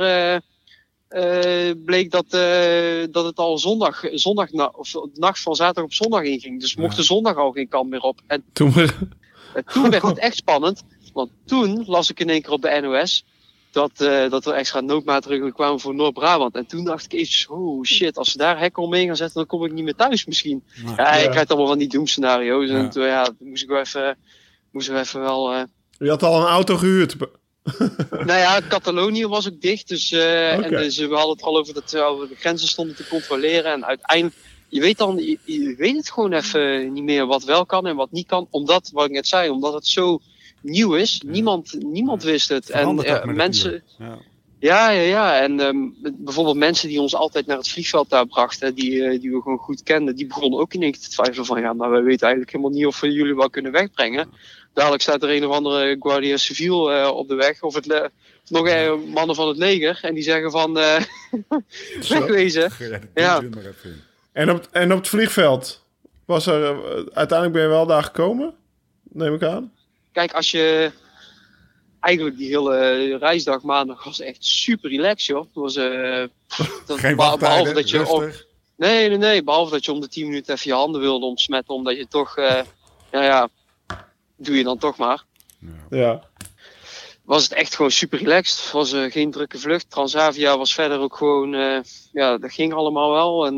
bleek dat, dat het al zondag, zondag na, of de nacht van zaterdag op zondag inging. Dus mocht de zondag al geen kant meer op. En toen, toen werd het echt spannend. Want toen las ik in één keer op de NOS dat, uh, dat er extra noodmaatregelen kwamen voor Noord-Brabant. En toen dacht ik eventjes, oh shit, als ze daar hekken omheen gaan zetten, dan kom ik niet meer thuis misschien. ja, ja, ik krijg allemaal van die doemscenario's. Ja. En toen, ja, moest ik wel even, moesten we even wel... Uh... Je had al een auto gehuurd? nou ja, Catalonië was ook dicht. Dus, uh, okay. en dus we hadden het al over dat we de grenzen stonden te controleren. En uiteindelijk, je weet dan, je, je weet het gewoon even niet meer wat wel kan en wat niet kan. Omdat, wat ik net zei, omdat het zo nieuw is. Ja. Niemand, niemand wist het. en uh, mensen. Ja. ja, ja, ja. En um, bijvoorbeeld mensen die ons altijd naar het vliegveld daar brachten, die, uh, die we gewoon goed kenden, die begonnen ook in één keer te twijfelen van ja, maar wij weten eigenlijk helemaal niet of we jullie wel kunnen wegbrengen. Dadelijk staat er een of andere Guardia Civil uh, op de weg, of het nog een mannen van het leger, en die zeggen van wegwezen. Ja. En, op, en op het vliegveld was er uiteindelijk ben je wel daar gekomen, neem ik aan. Kijk, als je eigenlijk die hele reisdag maandag was echt super relaxed, joh. Het was, uh, dat, Geen behalve dat je om, nee, nee, nee. Behalve dat je om de 10 minuten even je handen wilde omsmetten, omdat je toch, uh, ja, ja, doe je dan toch maar. Ja. ja. Was het echt gewoon super relaxed. Het was uh, geen drukke vlucht. Transavia was verder ook gewoon, ja, dat ging allemaal wel. En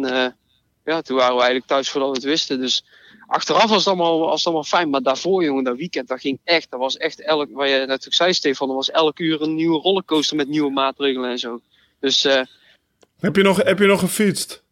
ja, toen waren we eigenlijk thuis voordat we het wisten. Dus achteraf was het, allemaal, was het allemaal fijn. Maar daarvoor, jongen, dat weekend, dat ging echt. Dat was echt elk, wat je natuurlijk zei, Stefan, dat was elk uur een nieuwe rollercoaster met nieuwe maatregelen en zo. Dus. Uh, heb, je nog, heb je nog gefietst?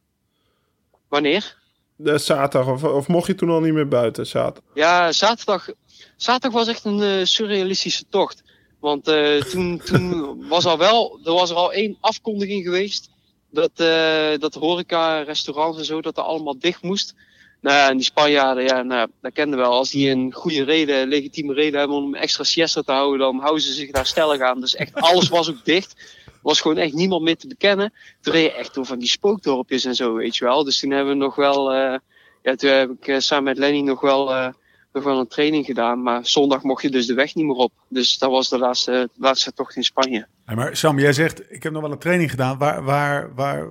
Wanneer? De zaterdag, of, of mocht je toen al niet meer buiten, zaterdag? Ja, zaterdag. Zaterdag was echt een uh, surrealistische tocht. Want uh, toen, toen was al wel, er was er al één afkondiging geweest. Dat, uh, dat horeca, restaurants en zo, dat er allemaal dicht moest. Nou ja, en die Spanjaarden, ja, nou, dat kenden wel. Als die een goede reden, legitieme reden hebben om extra siesta te houden, dan houden ze zich daar stellig aan. Dus echt alles was ook dicht. Was gewoon echt niemand meer te bekennen. Toen reed je echt door van die spookdorpjes en zo, weet je wel. Dus toen hebben we nog wel, uh, ja, toen heb ik uh, samen met Lenny nog wel, uh, nog wel een training gedaan. Maar zondag mocht je dus de weg niet meer op. Dus dat was de laatste, de laatste tocht in Spanje. Hey, maar Sam, jij zegt, ik heb nog wel een training gedaan. Waar, waar, waar,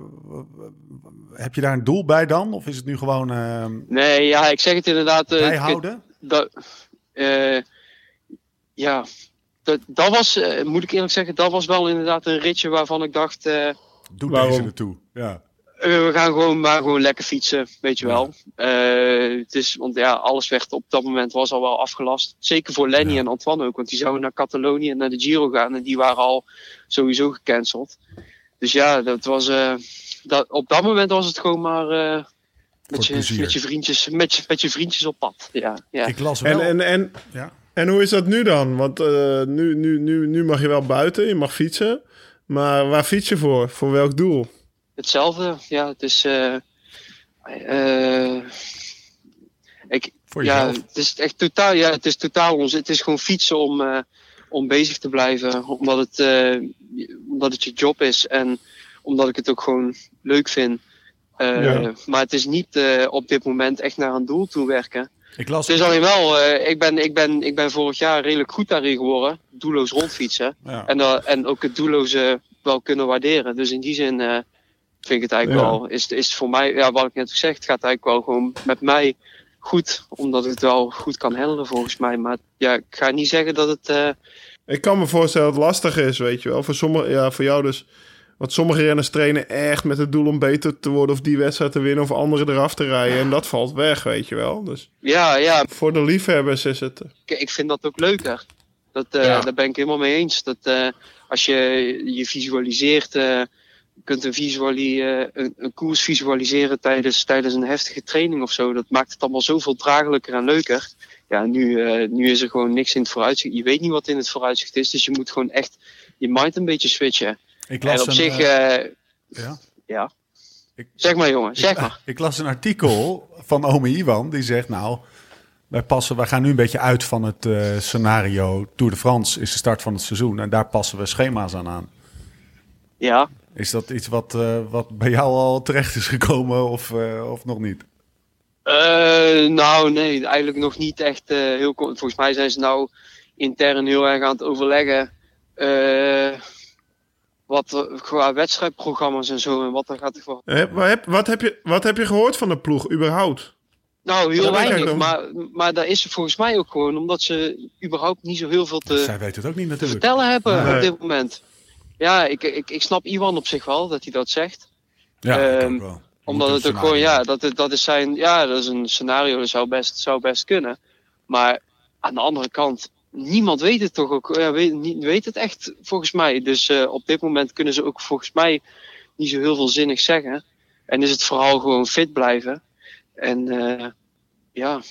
heb je daar een doel bij dan? Of is het nu gewoon uh, Nee, ja, ik zeg het inderdaad. eh, bijhouden? dat, eh, ja, dat, dat was, eh, moet ik eerlijk zeggen, dat was wel inderdaad een ritje waarvan ik dacht, eh, Doe Waarom? deze ertoe. Ja. Eh, we gaan gewoon maar gewoon lekker fietsen, weet je wel. Eh, het is, want ja, alles werd op dat moment was al wel afgelast. Zeker voor Lenny Ja. en Antoine ook, want die zouden naar Catalonië en naar de Giro gaan en die waren al sowieso gecanceld. Dus ja, dat was, eh, dat, op dat moment was het gewoon maar eh, met, je, met, je vriendjes, met, je, met je vriendjes op pad. Ja, ja. Ik las wel... En, en, en, ja. en hoe is dat nu dan? Want eh, nu, nu, nu, nu mag je wel buiten, je mag fietsen. Maar waar fiets je voor? Voor welk doel? Hetzelfde, ja, het is. eh eh, ik, Voor ja, het is echt totaal, ja, het is totaal ons. Het is gewoon fietsen om, eh, om bezig te blijven, omdat het, omdat het je job is en omdat ik het ook gewoon leuk vind. Ja. Maar het is niet op dit moment echt naar een doel toe werken. Ik las... Het is alleen wel, ik, ben, ik, ben, ik ben vorig jaar redelijk goed daarin geworden, doelloos rondfietsen. Ja. En, en ook het doelloze wel kunnen waarderen. Dus in die zin vind ik het eigenlijk Ja. wel, is, is het voor mij, ja, wat ik net zeg, het gaat eigenlijk wel gewoon met mij goed. Omdat ik het wel goed kan handelen volgens mij. Maar ja, ik ga niet zeggen dat het, eh, Ik kan me voorstellen dat het lastig is, weet je wel. Voor, sommige, ja, voor jou dus. Want sommige renners trainen echt met het doel om beter te worden of die wedstrijd te winnen of anderen eraf te rijden. En dat valt weg, weet je wel. Dus ja, ja, voor de liefhebbers is het. eh, ik, ik vind dat ook leuker. Dat, eh, Ja. Daar ben ik helemaal mee eens. Dat eh, als je je visualiseert, eh, kunt een, visuali eh, een, een koers visualiseren tijdens, tijdens een heftige training of zo. Dat maakt het allemaal zoveel draaglijker en leuker. Ja, nu, eh, nu is er gewoon niks in het vooruitzicht. Je weet niet wat in het vooruitzicht is, dus je moet gewoon echt je mind een beetje switchen. Ik En las op een, zich, eh, ja. ja. Ik- Zeg maar jongen, zeg ik, maar. ik las een artikel van ome Iwan. Die zegt, nou, wij, passen, wij gaan nu een beetje uit van het scenario... Tour de France is de start van het seizoen. En daar passen we schema's aan aan. Ja. Is dat iets wat, eh, wat bij jou al terecht is gekomen of, eh, of nog niet? Eh, nou, nee, eigenlijk nog niet echt eh, heel. Volgens mij zijn ze nou intern heel erg aan het overleggen. eh, wat er- qua wedstrijdprogramma's en zo en wat er gaat. voor- Heb, wat, heb, wat, heb je, wat heb je gehoord van de ploeg überhaupt? Nou, heel weinig, maar, maar daar is het volgens mij ook gewoon omdat ze überhaupt niet zo heel veel te Zij weet het ook niet natuurlijk. vertellen hebben Nee. op dit moment. Ja, ik, ik, ik snap Iwan op zich wel dat hij dat zegt. Ja, ik Ehm, ook wel. Omdat het ook gewoon, ja, dat, het- dat is zijn, ja, dat is een scenario, dat zou best, zou best kunnen. Maar aan de andere kant, niemand weet het toch ook, ja, weet, niet, weet het echt volgens mij. Dus eh, op dit moment kunnen ze ook volgens mij niet zo heel veel zinnig zeggen. En is het vooral gewoon fit blijven. En eh, ja,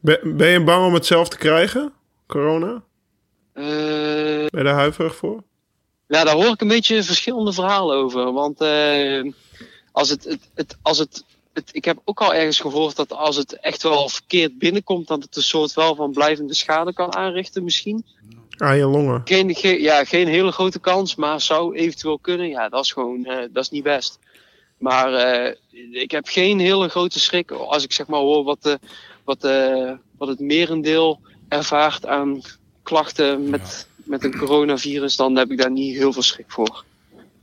Ben, ben je bang om het zelf te krijgen? Corona? eh, Ben je daar huiverig voor? Ja, daar hoor ik een beetje verschillende verhalen over. Want eh, als het, het, het, als het, het, ik heb ook al ergens gehoord dat als het echt wel verkeerd binnenkomt, dat het een soort wel van blijvende schade kan aanrichten misschien. Aan je longen. Geen, geen, ja, geen hele grote kans, maar zou eventueel kunnen. Ja, dat is gewoon, eh, dat is niet best. Maar eh, ik heb geen hele grote schrik als ik zeg maar hoor wat, de, wat, de, wat het merendeel ervaart aan klachten met, met een coronavirus, dan heb ik daar niet heel veel schrik voor.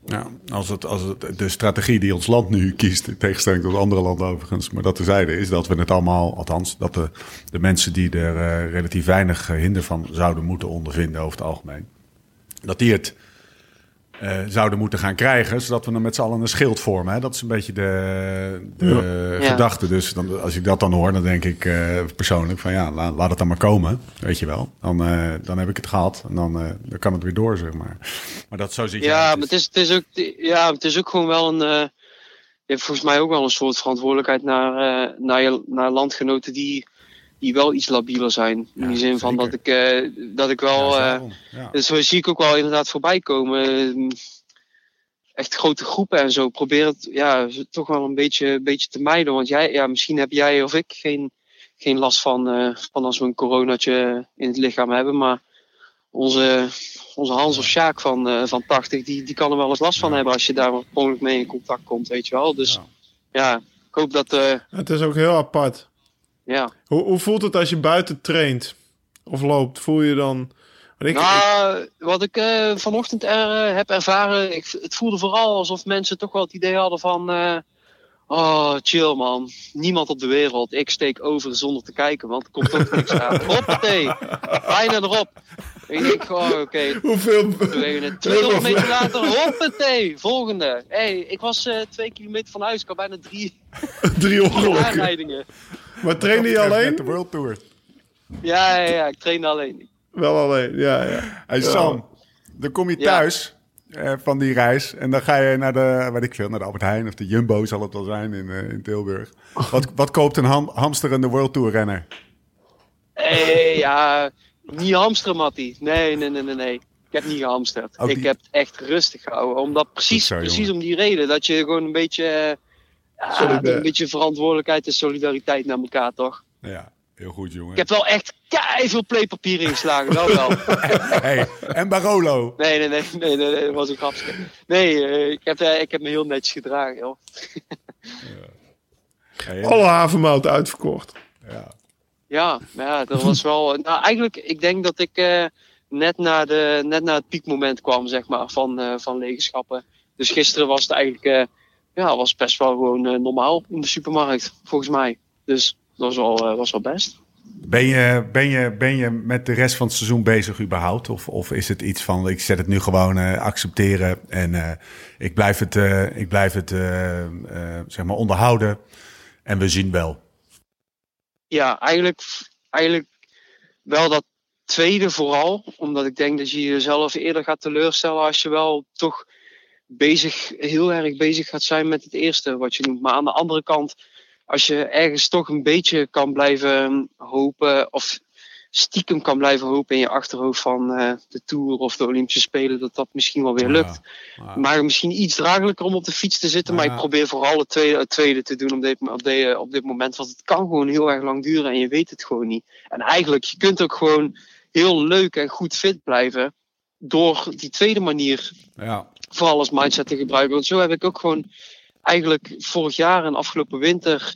Ja, als het, als het, de strategie die ons land nu kiest, in tegenstelling tot andere landen overigens, maar dat terzijde, is dat we het allemaal, althans, dat de, de mensen die er eh, relatief weinig eh, hinder van zouden moeten ondervinden over het algemeen, dat die het eh, zouden moeten gaan krijgen, zodat we dan met z'n allen een schild vormen. Hè? Dat is een beetje de, de Ja. gedachte. Dus dan, als ik dat dan hoor, dan denk ik eh, persoonlijk van ja, laat, laat het dan maar komen, weet je wel. Dan, eh, dan heb ik het gehad en dan, dan kan het weer door, zeg maar. Maar dat zo je Ja, maar het is, het, is ook, ja, het is ook gewoon wel een. je hebt volgens mij ook wel een soort verantwoordelijkheid naar, naar, je, naar landgenoten die, die wel iets labieler zijn. In die zin van dat ik, eh, dat ik wel. Ja, eh. Ja. dus zie ik ook wel inderdaad voorbij komen. Echt grote groepen en zo. Probeer het ja, toch wel een beetje, een beetje te mijden. Want jij, ja, misschien heb jij of ik geen, geen last van, eh, van als we een coronatje in het lichaam hebben. Maar onze, onze Hans of Sjaak van, van 80, die, die kan er wel eens last van hebben als je daar ongeluk mee in contact komt, weet je wel. Dus Ja. ja, ik hoop dat. Het is ook heel apart. Ja. Hoe, hoe voelt het als je buiten traint of loopt? Voel je dan... Want ik, nou, wat ik eh, vanochtend er, eh, heb ervaren, ik, het voelde vooral alsof mensen toch wel het idee hadden van... eh, oh, chill man, niemand op de wereld. Ik steek over zonder te kijken, want er komt ook niks aan. Hoppatee, bijna erop. Ik denk, oh, oké, hoeveel... we wegen het 200 meter later, hoppatee, volgende. hey, ik was eh, twee kilometer van huis, ik had bijna drie Drie ongelukken. aanrijdingen. Maar trainde je Met alleen? de World Tour. Ja, ja, ja, ik trainde alleen. Wel alleen, ja, ja. Hey Sam, dan kom je thuis eh, van die reis en dan ga je naar de, weet ik veel, naar de Albert Heijn of de Jumbo zal het wel zijn in, eh, in Tilburg. Wat, wat koopt een ham, hamsterende World Tour renner? Hey, ja, niet hamsteren, Mattie. Nee, nee, nee, nee, nee. Ik heb niet gehamsterd. Ook ik heb het echt rustig gehouden. Omdat precies, zo, precies jongen. om die reden. Dat je gewoon een beetje, eh, ja, een beetje verantwoordelijkheid en solidariteit naar elkaar, toch? Ja, heel goed jongen. Ik heb wel echt veel playpapier ingeslagen, wel wel. Hey, en Barolo. Nee, nee, nee, nee, nee, nee, dat was een grapje. Nee, eh, ik, heb, eh, ik heb me heel netjes gedragen, joh. Hey, Alle havermout uitverkocht. ja. Ja, ja, dat was wel. Nou, eigenlijk, ik denk dat ik eh, net, na de, net na het piekmoment kwam, zeg maar, van, eh van legenschappen. Dus gisteren was het eigenlijk, eh, ja, was best wel gewoon normaal in de supermarkt, volgens mij. Dus dat was wel, was wel best. Ben, je, ben, je, ben je met de rest van het seizoen bezig überhaupt? Of, of is het iets van, ik zet het nu gewoon accepteren en eh, ik blijf het, eh, ik blijf het zeg maar onderhouden en we zien wel. Ja, eigenlijk, eigenlijk wel dat tweede vooral. Omdat ik denk dat je jezelf eerder gaat teleurstellen als je wel toch bezig, heel erg bezig gaat zijn met het eerste wat je doet. Maar aan de andere kant, als je ergens toch een beetje kan blijven hopen, of stiekem kan blijven hopen in je achterhoofd van eh, de Tour of de Olympische Spelen, dat dat misschien wel weer lukt. Ja, maar- Maar misschien iets draaglijker om op de fiets te zitten. Maar ik probeer vooral het tweede, het tweede te doen op dit, op, de, op dit moment. Want het kan gewoon heel erg lang duren en je weet het gewoon niet. En eigenlijk, je kunt ook gewoon heel leuk en goed fit blijven. Door die tweede manier ja. vooral als mindset te gebruiken. Want zo heb ik ook gewoon eigenlijk vorig jaar en afgelopen winter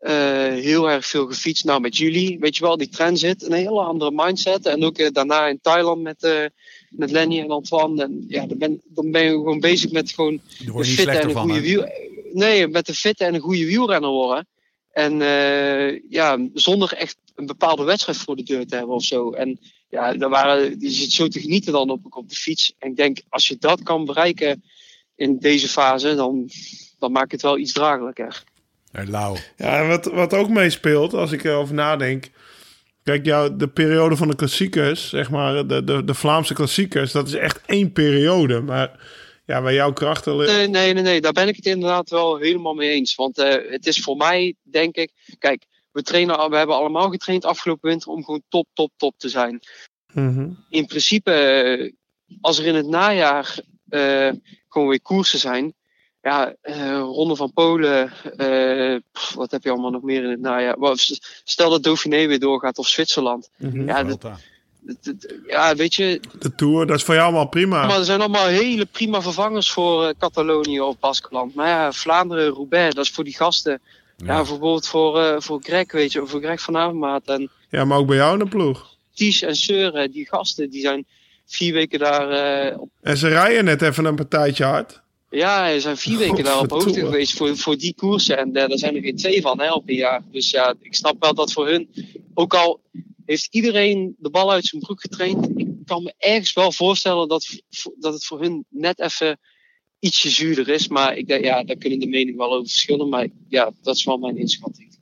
heel erg veel gefietst. Nou, met jullie, weet je wel, die transit, een hele andere mindset. En ook eh, daarna in Thailand met, eh, met Lenny en Antoine. En ja, dan ben, dan ben je gewoon bezig met gewoon niet fitte en een van. goede wiel. Nee, met een fitte en een goede wielrenner worden. En eh, ja, zonder echt een bepaalde wedstrijd voor de deur te hebben of zo. En ja, daar waren, je zit zo te genieten dan op, op de fiets. En ik denk, als je dat kan bereiken in deze fase, dan, dan maakt het wel iets draaglijker. Hey. Ja, en wat, wat ook meespeelt, als ik erover nadenk. Kijk, jou, de periode van de klassiekers, zeg maar, de, de, de Vlaamse klassiekers, dat is echt één periode. Maar ja, bij jouw krachten. Nee, nee, nee, nee, daar ben ik het inderdaad wel helemaal mee eens. Want eh, het is voor mij, denk ik, kijk, we, trainen, we hebben allemaal getraind afgelopen winter om gewoon top, top, top te zijn. Mhm. in principe, eh, als er in het najaar eh, gewoon weer koersen zijn. Ja, eh, Ronde van Polen. eh, pff, wat heb je allemaal nog meer in het najaar? Stel dat Dauphiné weer doorgaat of Zwitserland. Mhm. Ja, dat, dat- ja, weet je. De Tour, dat is voor jou allemaal prima. Maar er zijn allemaal hele prima vervangers voor eh, Catalonië of Baskeland. Maar ja, Vlaanderen, Roubaix, dat is voor die gasten. Ja, Ja. bijvoorbeeld voor, voor Greg, weet je, voor Greg van Avermaat en Ja, maar ook bij jou in de ploeg. Ties en Seuren. Die gasten, die zijn vier weken daar eh, op En ze rijden net even een partijtje hard. Ja, er zijn vier weken daar op hoogte geweest voor, voor die koersen. En eh, daar zijn er geen twee van hè, op een jaar. Dus ja, ik snap wel dat voor hun... Ook al heeft iedereen de bal uit zijn broek getraind... Ik kan me ergens wel voorstellen dat, dat het voor hun net even ietsje zuurder is. Maar ik denk, ja, daar kunnen de meningen wel over verschillen. Maar ja, dat is wel mijn inschatting.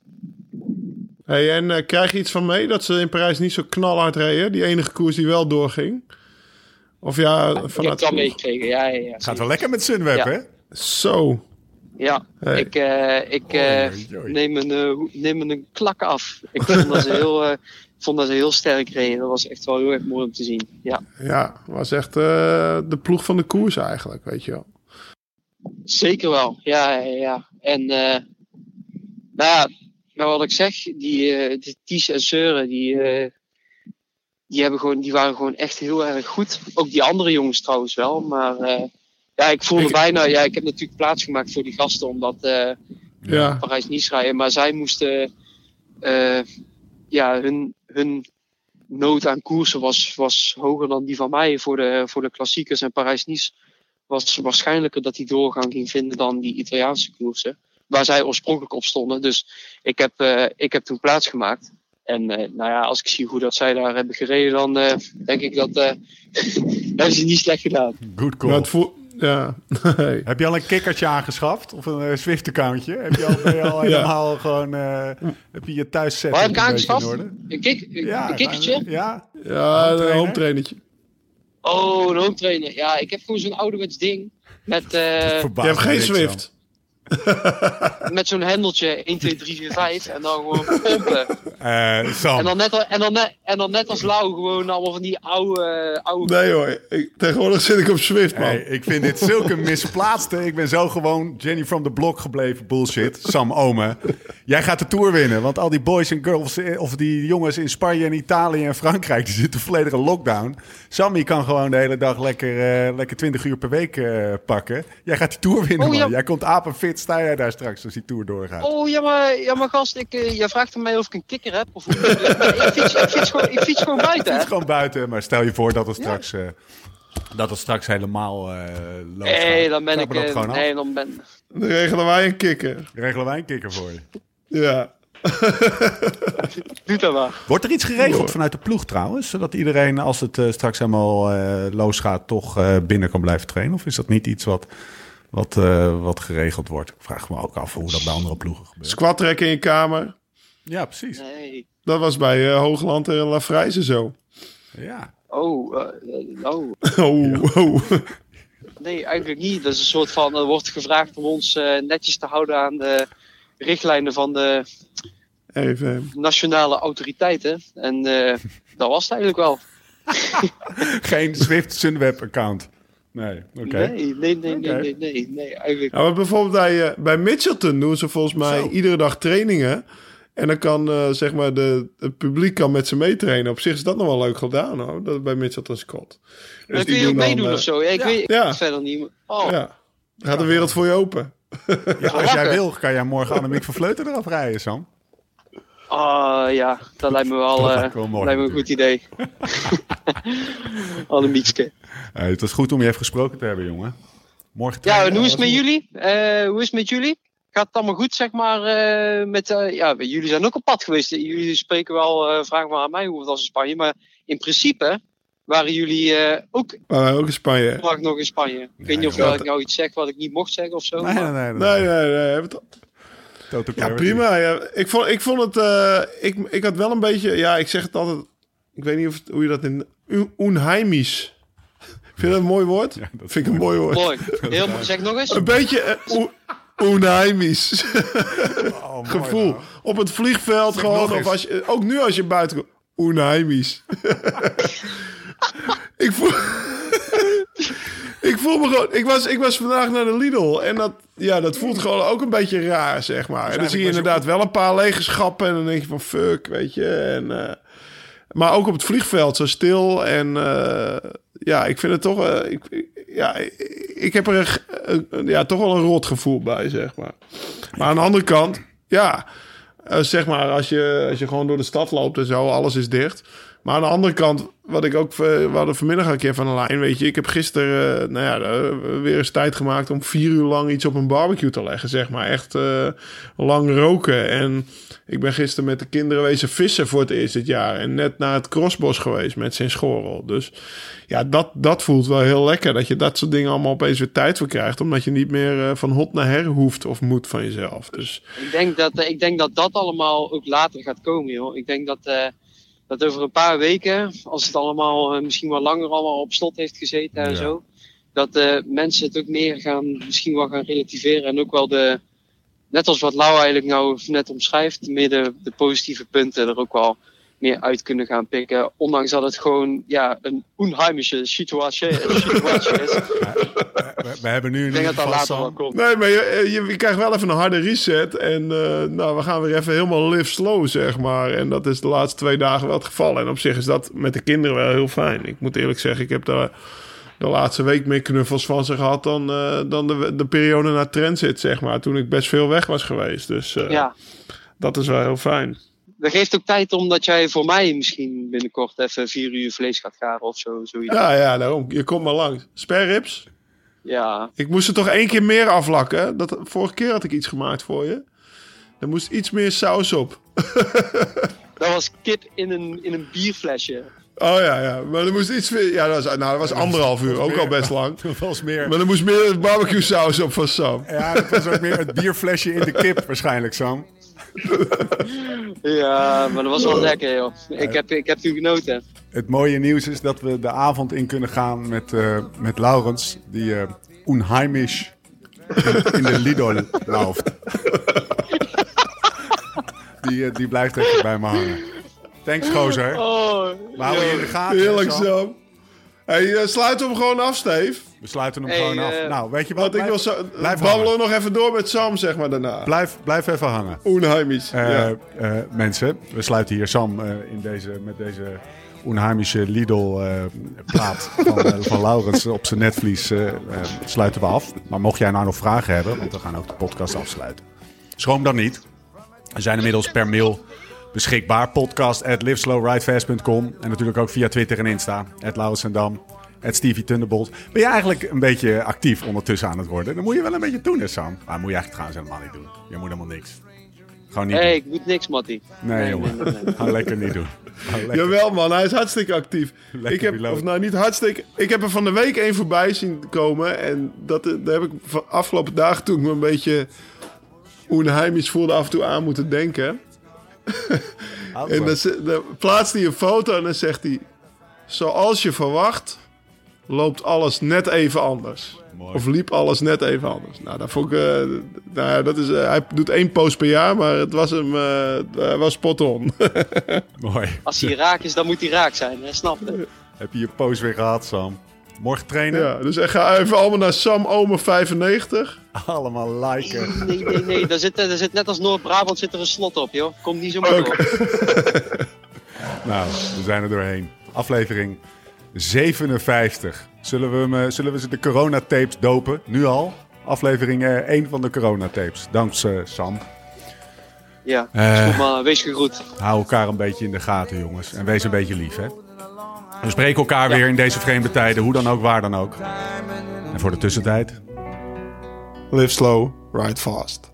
Hey, en eh, krijg je iets van mee dat ze in Parijs niet zo knalhard reden? Die enige koers die wel doorging? Of ja, Ik heb vanuit het al meegekregen, ja, ja, ja. Het gaat wel lekker met Sunweb, Ja. hè? Zo. Ja, Hey. ik, eh, ik eh, neem, een, eh, neem een klak af. Ik vond dat ze heel, eh, ik vond dat ze heel sterk reden. Dat was echt wel heel erg mooi om te zien. Ja. Ja, was echt eh, de ploeg van de koers eigenlijk, weet je wel. Zeker wel, ja, ja, ja. En eh nou ja, nou wat ik zeg, die, eh die Ties en Seuren, die, eh, die, hebben gewoon, die waren gewoon echt heel erg goed. Ook die andere jongens trouwens wel, maar eh, ja, ik voelde Ik- bijna, ja, ik heb natuurlijk plaatsgemaakt voor die gasten omdat eh Ja. Parijs-Nice rijden, maar zij moesten eh, ja, hun, hun nood aan koersen was, was hoger dan die van mij voor de, voor de klassiekers en Parijs-Nice. Was waarschijnlijker dat die doorgang ging vinden dan die Italiaanse koersen. Waar zij oorspronkelijk op stonden. Dus ik heb, ik heb toen plaatsgemaakt. En eh, nou ja, als ik zie hoe dat zij daar hebben gereden, dan eh, denk ik dat eh hebben ze niet slecht gedaan. Good call. Voel- ja. Heb je al een kikkertje aangeschaft? Of een Swift-accountje? Heb je al, ben je al helemaal gewoon... eh, heb je je thuis Waar heb ik aangeschaft? in orde? Een, kik, een, een kikkertje? Ja, Ja, een home trainertje. Oh, een home trainer. Ja, ik heb gewoon zo'n ouderwets ding. Met, eh, Je hebt geen Swift. met zo'n hendeltje 1, 2, 3, 4, 5. En dan gewoon pompen. Eh Sam, En dan net, al- en dan net, en dan net als Lau gewoon allemaal van die oude... oude Nee hoor, ik, tegenwoordig zit ik op Swift, man. Hey, ik vind dit zulke misplaatste. Ik ben zo gewoon Jenny from the Block gebleven. Bullshit. Sam Ome. Jij gaat de Tour winnen. Want al die boys en girls, eh, of die jongens in Spanje en Italië en Frankrijk... die zitten volledig in lockdown. Sammy kan gewoon de hele dag lekker, eh, lekker 20 uur per week eh, pakken. Jij gaat die Tour winnen, Oh, ja. man. Jij komt apenfit, sta jij daar straks als die Tour doorgaat. Oh, ja maar, ja, maar gast, ik, eh, jij vraagt aan mij of ik een kikker heb. Of ik, fiets, ik, fiets gewoon, ik fiets gewoon buiten, hè? is gewoon buiten, maar stel je voor dat het straks, eh, dat het straks helemaal eh loopt. Nee, dan ben ik... dat gewoon af. nee, dan ben... Dan regelen wij een kikker. Regelen wij een kikker voor je. Ja. Doe dat maar. Wordt er iets geregeld vanuit de ploeg trouwens? Zodat iedereen, als het straks helemaal eh, losgaat, toch eh, binnen kan blijven trainen? Of is dat niet iets wat, wat, eh, wat geregeld wordt? Ik vraag me ook af hoe dat bij andere ploegen gebeurt. Squat trekken in je kamer. Ja, precies. Nee. Dat was bij eh, Hoogland en La Frijze zo. Ja. Oh, eh, oh. Oh, oh. Nee, eigenlijk niet. Dat is een soort van... Er wordt gevraagd om ons eh, netjes te houden aan de richtlijnen van de Even. nationale autoriteiten. En eh, dat was het eigenlijk wel. Geen Swift Sunweb account. Nee, oké. Nee, nee, nee, nee, nee, nee, nee, eigenlijk. Ja, maar bijvoorbeeld bij, eh, bij Mitchelton doen ze volgens mij Zo. iedere dag trainingen. En dan kan eh, zeg maar de, het publiek kan met ze meetrainen. Op zich is dat nog wel leuk gedaan hoor. Dat bij Mitchelton Scott. Dus dan kun die je ook meedoen eh, of zo. Ja, ik ja. weet Ja. het verder niet. Oh, Ja. Gaat de wereld voor je open. Ja, als jij wil, kan jij morgen Annemiek van Vleuten eraf rijden, Sam. Ah, ja, dat lijkt me wel, Dat eh, lijkt wel mooi lijkt me een goed idee. Annemiekske. Eh, het was goed om je even gesproken te hebben, jongen. Morgen Ja, en hoe is het met jullie? Eh, hoe is het met jullie? Gaat het allemaal goed, zeg maar? eh, met, eh, ja, jullie zijn ook op pad geweest. Jullie spreken wel, eh vragen maar aan mij hoe het was in Spanje. Maar in principe waren jullie eh, ook ook in Spanje. mag nog in Spanje. Ik weet niet of ik nou iets zeg wat ik niet mocht zeggen of zo. Nee, maar- nee, nee. nee. Nee, Total Ja, prima. Ja. Ik, vond, ik vond het... eh, ik, ik had wel een beetje... Ja, ik zeg het altijd... Ik weet niet of, het- hoe je dat in... un- Unheimisch. Vind je dat een mooi woord? Ja, dat Vind ik een mooi woord. Mooi. Heel mooi. Zeg nog eens. Een beetje uh, un- unheimisch Oh, mooi, gevoel. nou. Op het vliegveld Zeg gewoon. Of als je, ook nu als je buiten komt. Unheimisch. ik voel... ik voel me gewoon... Ik was, ik was vandaag naar de Lidl. En dat, ja, dat voelt gewoon ook een beetje raar, zeg maar. En dan zie je inderdaad wel een paar lege schappen. En dan denk je van fuck, weet je. En, eh, maar ook op het vliegveld zo stil. En eh, ja, ik vind het toch... eh, ik, ik- ja, ik, heb er een, ja, toch wel een rot gevoel bij, zeg maar. Maar aan de andere kant, ja... zeg maar, als je, als je gewoon door de stad loopt en zo, alles is dicht. Maar aan de andere kant, wat ik ook... eh, We hadden vanmiddag een keer van een lijn, weet je. Ik heb gisteren, eh, nou ja, eh, weer eens tijd gemaakt... om vier uur lang iets op een barbecue te leggen, zeg maar. Echt lang roken. En ik ben gisteren met de kinderen wezen vissen voor het eerst dit jaar. En net naar het crossbos geweest met zijn schorrel. Dus ja, dat, dat voelt wel heel lekker. Dat je dat soort dingen allemaal opeens weer tijd voor krijgt. Omdat je niet meer van hot naar her hoeft of moet van jezelf. Dus Ik denk dat, ik denk dat dat allemaal ook later gaat komen, joh. Ik denk dat, dat over een paar weken, als het allemaal eh, misschien wel langer allemaal op slot heeft gezeten en Ja. zo, dat eh, mensen het ook meer gaan, misschien wel gaan relativeren en ook wel de, net als wat Lau eigenlijk nou net omschrijft, meer de, de positieve punten er ook wel meer uit kunnen gaan pikken. Ondanks dat het gewoon ja, een onheimische situatie, situatie is. We, we hebben nu in Ik denk dat dat later wel komt. Nee, maar je, je, je krijgt wel even een harde reset. En eh, nou, we gaan weer even helemaal live slow, zeg maar. En dat is de laatste twee dagen wel het geval. En op zich is dat met de kinderen wel heel fijn. Ik moet eerlijk zeggen, ik heb daar de laatste week meer knuffels van ze gehad... dan, eh, dan de, de periode na transit, zeg maar. Toen ik best veel weg was geweest. Dus eh, Ja, dat is wel heel fijn. Dat geeft ook tijd omdat jij voor mij misschien binnenkort even vier uur vlees gaat garen of zo. Zoiets. Ja, ja, daarom. Je komt maar langs. Sperrips. Ja, Ik moest er toch één keer meer aflakken. Dat, vorige keer had ik iets gemaakt voor je. Er moest iets meer saus op. dat was kip in een, in een bierflesje. Oh ja, ja. Maar er moest iets meer... Ja, dat was, nou, dat was anderhalf uur. Ook al best lang. Dat was meer... Maar er moest meer barbecue saus op van Sam. Ja, dat was ook meer het bierflesje in de kip waarschijnlijk, Sam. Ja, maar dat was wel lekker, joh. Ik heb, ik heb toen genoten. Het mooie nieuws is dat we de avond in kunnen gaan met, eh, met Laurens, die eh onheimisch in, in de Lidl loopt. die, eh, die blijft even bij me hangen. Thanks, gozer. Oh, We houden je in de gaten. Heerlijk Sam. Hey, eh, sluit hem gewoon af, Steve. We sluiten hem Hey, gewoon af. eh, nou, weet je wat? Want ik wil zo, blijf babbelen hangen. nog even door met Sam, zeg maar, daarna. blijf, blijf even hangen. Onheimisch. Eh, ja. mensen, we sluiten hier Sam eh, in deze, met deze onheimische Lidl-plaat van, van Laurens op zijn netvlies sluiten we af. Maar mocht jij nou nog vragen hebben, want we gaan ook de podcast afsluiten. Schroom dan niet. We zijn inmiddels per mail beschikbaar. Podcast at liveslowridefast.com en natuurlijk ook via Twitter en Insta. At Laurens en Dam, at Stevie Thunderbolt. Ben je eigenlijk een beetje actief ondertussen aan het worden? Dan moet je wel een beetje doen, hè Sam? Maar moet je eigenlijk trouwens helemaal niet doen. Je moet helemaal niks. Gewoon niet hey, doen. ik moet niks, Mattie. Nee, jongen. nee, nee. Ga lekker niet doen. Lekker. Jawel man, hij is hartstikke actief. Lekker ik heb, of nou niet hartstikke, ik heb er van de week één voorbij zien komen. En dat, eh, daar heb ik van afgelopen dagen toen ik me een beetje onheimisch voelde af en toe aan moeten denken. En dan, plaatst hij een foto en dan zegt hij... Zoals je verwacht, loopt alles net even anders. Mooi. Of liep alles net even anders. Nou, dat vond ik... eh, nou, dat is, eh, hij doet één post per jaar, maar het was hem... eh, hij was spot on. Mooi. Als hij raak is, dan moet hij raak zijn. Hè? Snap je? Heb je je post weer gehad, Sam? Morgen trainen? ja, dus ik ga even allemaal naar Sam Omer 95. Allemaal liken. Nee, nee, nee. Daar zit, daar zit net als Noord-Brabant zit er een slot op, joh. Komt niet zo makkelijk. Nou, we zijn er doorheen. Aflevering 57. Zullen we, hem, eh, zullen we ze de coronatapes dopen? Nu al? Aflevering eh, 1 van de coronatapes. Dankzij Sam. Ja, Eh. is goed, maar wees gegroet. Hou elkaar een beetje in de gaten, jongens. En wees een beetje lief, hè? We spreken elkaar weer in deze vreemde tijden. Hoe dan ook, waar dan ook. En voor de tussentijd... Live slow, ride fast.